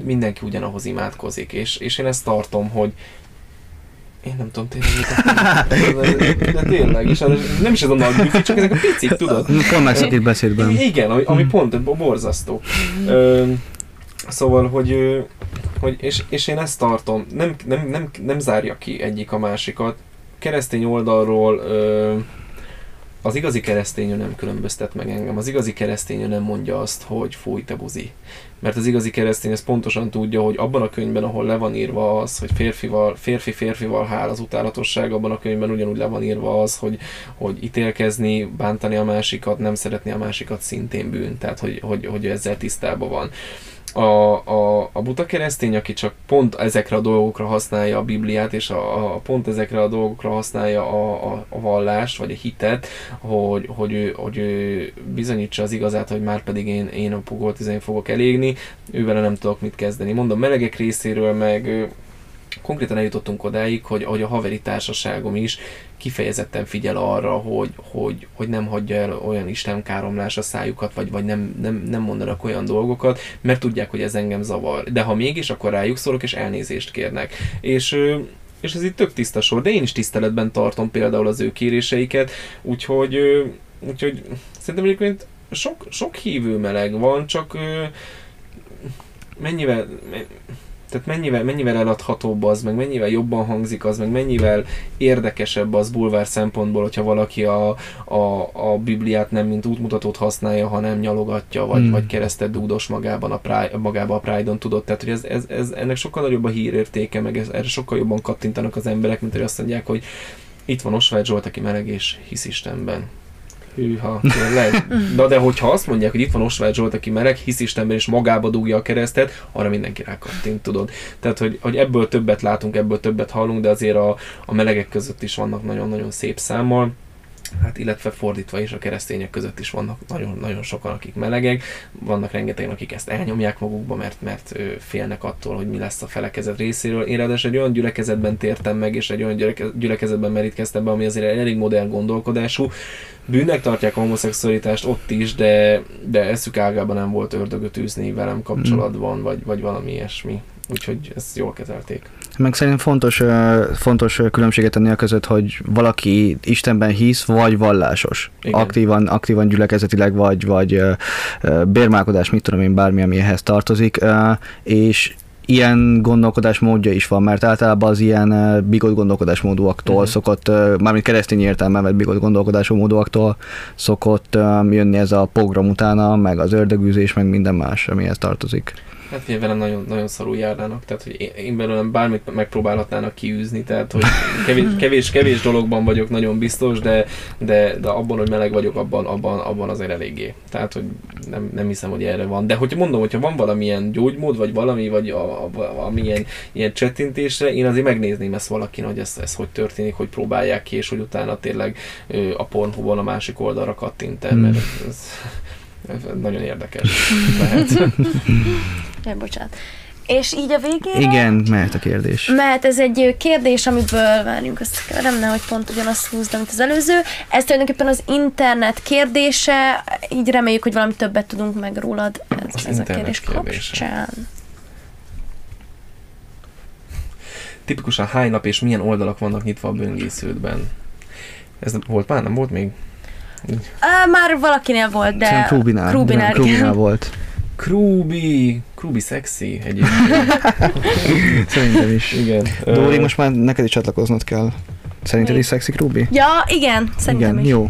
mindenki ugyanahoz imádkozik, és, és én ezt tartom, hogy én nem tudom tényleg, de, de tényleg, és nem is ez a nagy műfi, csak ezek a picik, tudod? Pont beszédben. Igen, ami, ami pont borzasztó. Ö, Szóval, hogy, hogy és, és én ezt tartom, nem, nem, nem, nem zárja ki egyik a másikat. Keresztény oldalról az igazi keresztény nem különböztet meg engem. Az igazi keresztény nem mondja azt, hogy fúj te buzi. Mert az igazi keresztény ezt pontosan tudja, hogy abban a könyvben, ahol le van írva az, hogy férfival, férfi férfival hál az utálatosság, abban a könyvben ugyanúgy le van írva az, hogy, hogy ítélkezni, bántani a másikat, nem szeretni a másikat szintén bűn. Tehát, hogy, hogy, hogy ezzel tisztában van a, a, a buta keresztény, aki csak pont ezekre a dolgokra használja a Bibliát, és a, a pont ezekre a dolgokra használja a, a, a vallást, vagy a hitet, hogy, hogy, ő, hogy ő bizonyítsa az igazát, hogy már pedig én, én a pugolt fogok elégni, ővel nem tudok mit kezdeni. Mondom, melegek részéről meg konkrétan eljutottunk odáig, hogy, hogy a haveri társaságom is kifejezetten figyel arra, hogy, hogy, hogy nem hagyja el olyan istenkáromlás a szájukat, vagy, vagy nem, nem, nem mondanak olyan dolgokat, mert tudják, hogy ez engem zavar. De ha mégis, akkor rájuk szólok, és elnézést kérnek. És és ez itt tök tiszta sor, de én is tiszteletben tartom például az ő kéréseiket, úgyhogy, úgyhogy szerintem egyébként sok, sok hívő meleg van, csak mennyivel, tehát mennyivel, mennyivel eladhatóbb az, meg mennyivel jobban hangzik az, meg mennyivel érdekesebb az bulvár szempontból, hogyha valaki a, a, a Bibliát nem mint útmutatót használja, hanem nyalogatja, vagy, hmm. vagy keresztet dúdos magában a, Pride, magába a Pride-on, tudott. Tehát, hogy ez, ez, ez, ennek sokkal nagyobb a hírértéke, meg ez, erre sokkal jobban kattintanak az emberek, mint hogy azt mondják, hogy itt van Osvágy Zsolt, aki meleg és hisz Istenben. Hűha, tényleg. De, de hogyha azt mondják, hogy itt van Osvágy Zsolt, aki meleg, hisz Istenben és magába dugja a keresztet, arra mindenki rákattint, tudod. Tehát, hogy, hogy ebből többet látunk, ebből többet hallunk, de azért a, a melegek között is vannak nagyon-nagyon szép számmal hát illetve fordítva is a keresztények között is vannak nagyon, nagyon sokan, akik melegek, vannak rengetegen, akik ezt elnyomják magukba, mert, mert félnek attól, hogy mi lesz a felekezet részéről. Én ráadásul egy olyan gyülekezetben tértem meg, és egy olyan gyülekezetben merítkeztem be, ami azért elég modern gondolkodású. Bűnnek tartják a homoszexualitást ott is, de, de eszük ágában nem volt ördögöt űzni velem kapcsolatban, vagy, vagy valami ilyesmi. Úgyhogy ezt jól kezelték. Meg szerintem fontos, fontos különbséget tenni a között, hogy valaki Istenben hisz, vagy vallásos. Igen. Aktívan, aktívan gyülekezetileg, vagy, vagy bérmálkodás, mit tudom én, bármi, ami ehhez tartozik, és ilyen gondolkodásmódja is van, mert általában az ilyen bigott gondolkodásmódúaktól uh-huh. szokott, mármint keresztény értelme vett bigott gondolkodásmódúaktól szokott jönni ez a pogrom utána, meg az ördögűzés, meg minden más, amihez tartozik. Hát ugye velem nagyon, nagyon szarul járnának, tehát hogy én, belőlem bármit megpróbálhatnának kiűzni, tehát hogy kevés, kevés, kevés dologban vagyok nagyon biztos, de, de, de abban, hogy meleg vagyok, abban, abban, abban azért eléggé. Tehát, hogy nem, nem hiszem, hogy erre van. De hogyha mondom, hogyha van valamilyen gyógymód, vagy valami, vagy a, a, a, amilyen ilyen csettintésre, én azért megnézném ezt valakin, hogy ez, ez hogy történik, hogy próbálják ki, és hogy utána tényleg ö, a Pornhubon a másik oldalra kattint el, mert ez, ez nagyon érdekes lehet. Ja, bocsánat. És így a végére... Igen, mehet a kérdés. Mert ez egy kérdés, amiből várjunk összekeverem, nehogy pont ugyanazt húzd, mint az előző. Ez tulajdonképpen az internet kérdése, így reméljük, hogy valami többet tudunk meg rólad ez, Az ez a internet kérdés kérdése. kapcsán. Tipikusan hány nap és milyen oldalak vannak nyitva a böngésződben? Ez volt már? Nem volt még? Már valakinél volt, de... Szerintem nem, Krubinál igen. volt. Krubi! Krubi szexi egyébként. Szerintem is. Igen. Dóri, most már neked is csatlakoznod kell. Szerinted is szexi Krubi? Ja, igen, szerintem igen, is. jó.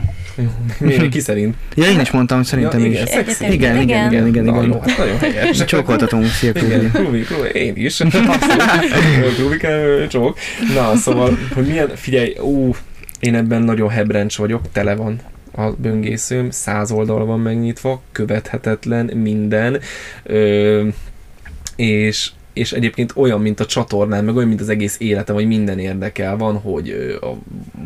Miért ki szerint? Ja, én is mondtam, hogy szerintem ja, is. igen, szexi. Egyetértek. Igen, igen, igen, igen, Na, igen. jó, hát nagyon helyes. Csókoltatunk, szia Igen, Krubi. Krubi, Krubi, én is. Krubike, csók. Na, szóval, hogy milyen, figyelj, ú, én ebben nagyon hebrencs vagyok, tele van a böngészőm, száz oldal van megnyitva, követhetetlen minden, ö, és és egyébként olyan, mint a csatornán, meg olyan, mint az egész életem, hogy minden érdekel. Van, hogy a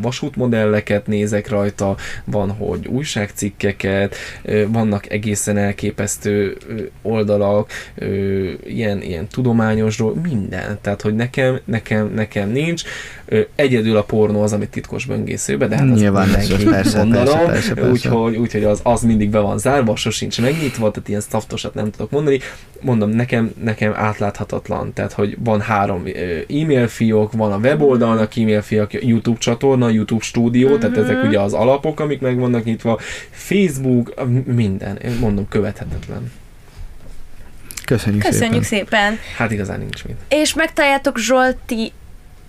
vasútmodelleket nézek rajta, van, hogy újságcikkeket, vannak egészen elképesztő oldalak, ilyen, ilyen tudományos dolog, minden. Tehát, hogy nekem, nekem, nekem nincs. Egyedül a pornó az, amit titkos böngészőbe, de hát az Nyilván, mindenki, persze, gondolom. Úgyhogy, úgyhogy az, az mindig be van zárva, sosincs megnyitva, tehát ilyen sztaftosat nem tudok mondani. Mondom, nekem, nekem átláthatatlan, tehát hogy van három e-mail fiók, van a weboldalnak e-mail fiók, YouTube csatorna, YouTube stúdió, tehát Mhm. ezek ugye az alapok, amik meg vannak nyitva, Facebook, minden, mondom, követhetetlen. Köszönjük, Köszönjük szépen. szépen. Hát igazán nincs mit. És megtaláljátok Zsolti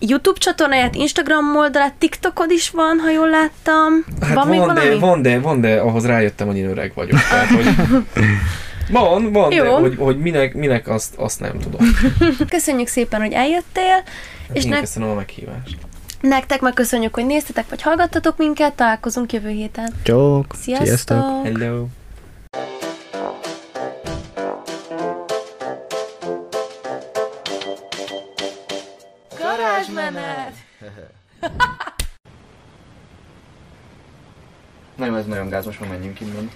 YouTube csatornáját, Instagram oldalát, TikTokod is van, ha jól láttam. Hát van, van, még de, van, de, van, de ahhoz rájöttem, hogy én öreg vagyok. Tehát, hogy van, van, de Jó. hogy, hogy minek, minek azt, azt nem tudom. Köszönjük szépen, hogy eljöttél, és És én nek- köszönöm a meghívást. nektek meg köszönjük, hogy néztetek, vagy hallgattatok minket, találkozunk jövő héten. Csók. Sziasztok! Sziasztok. Hello. varázsmenet! Nem, ez nagyon gáz, most már menjünk innen.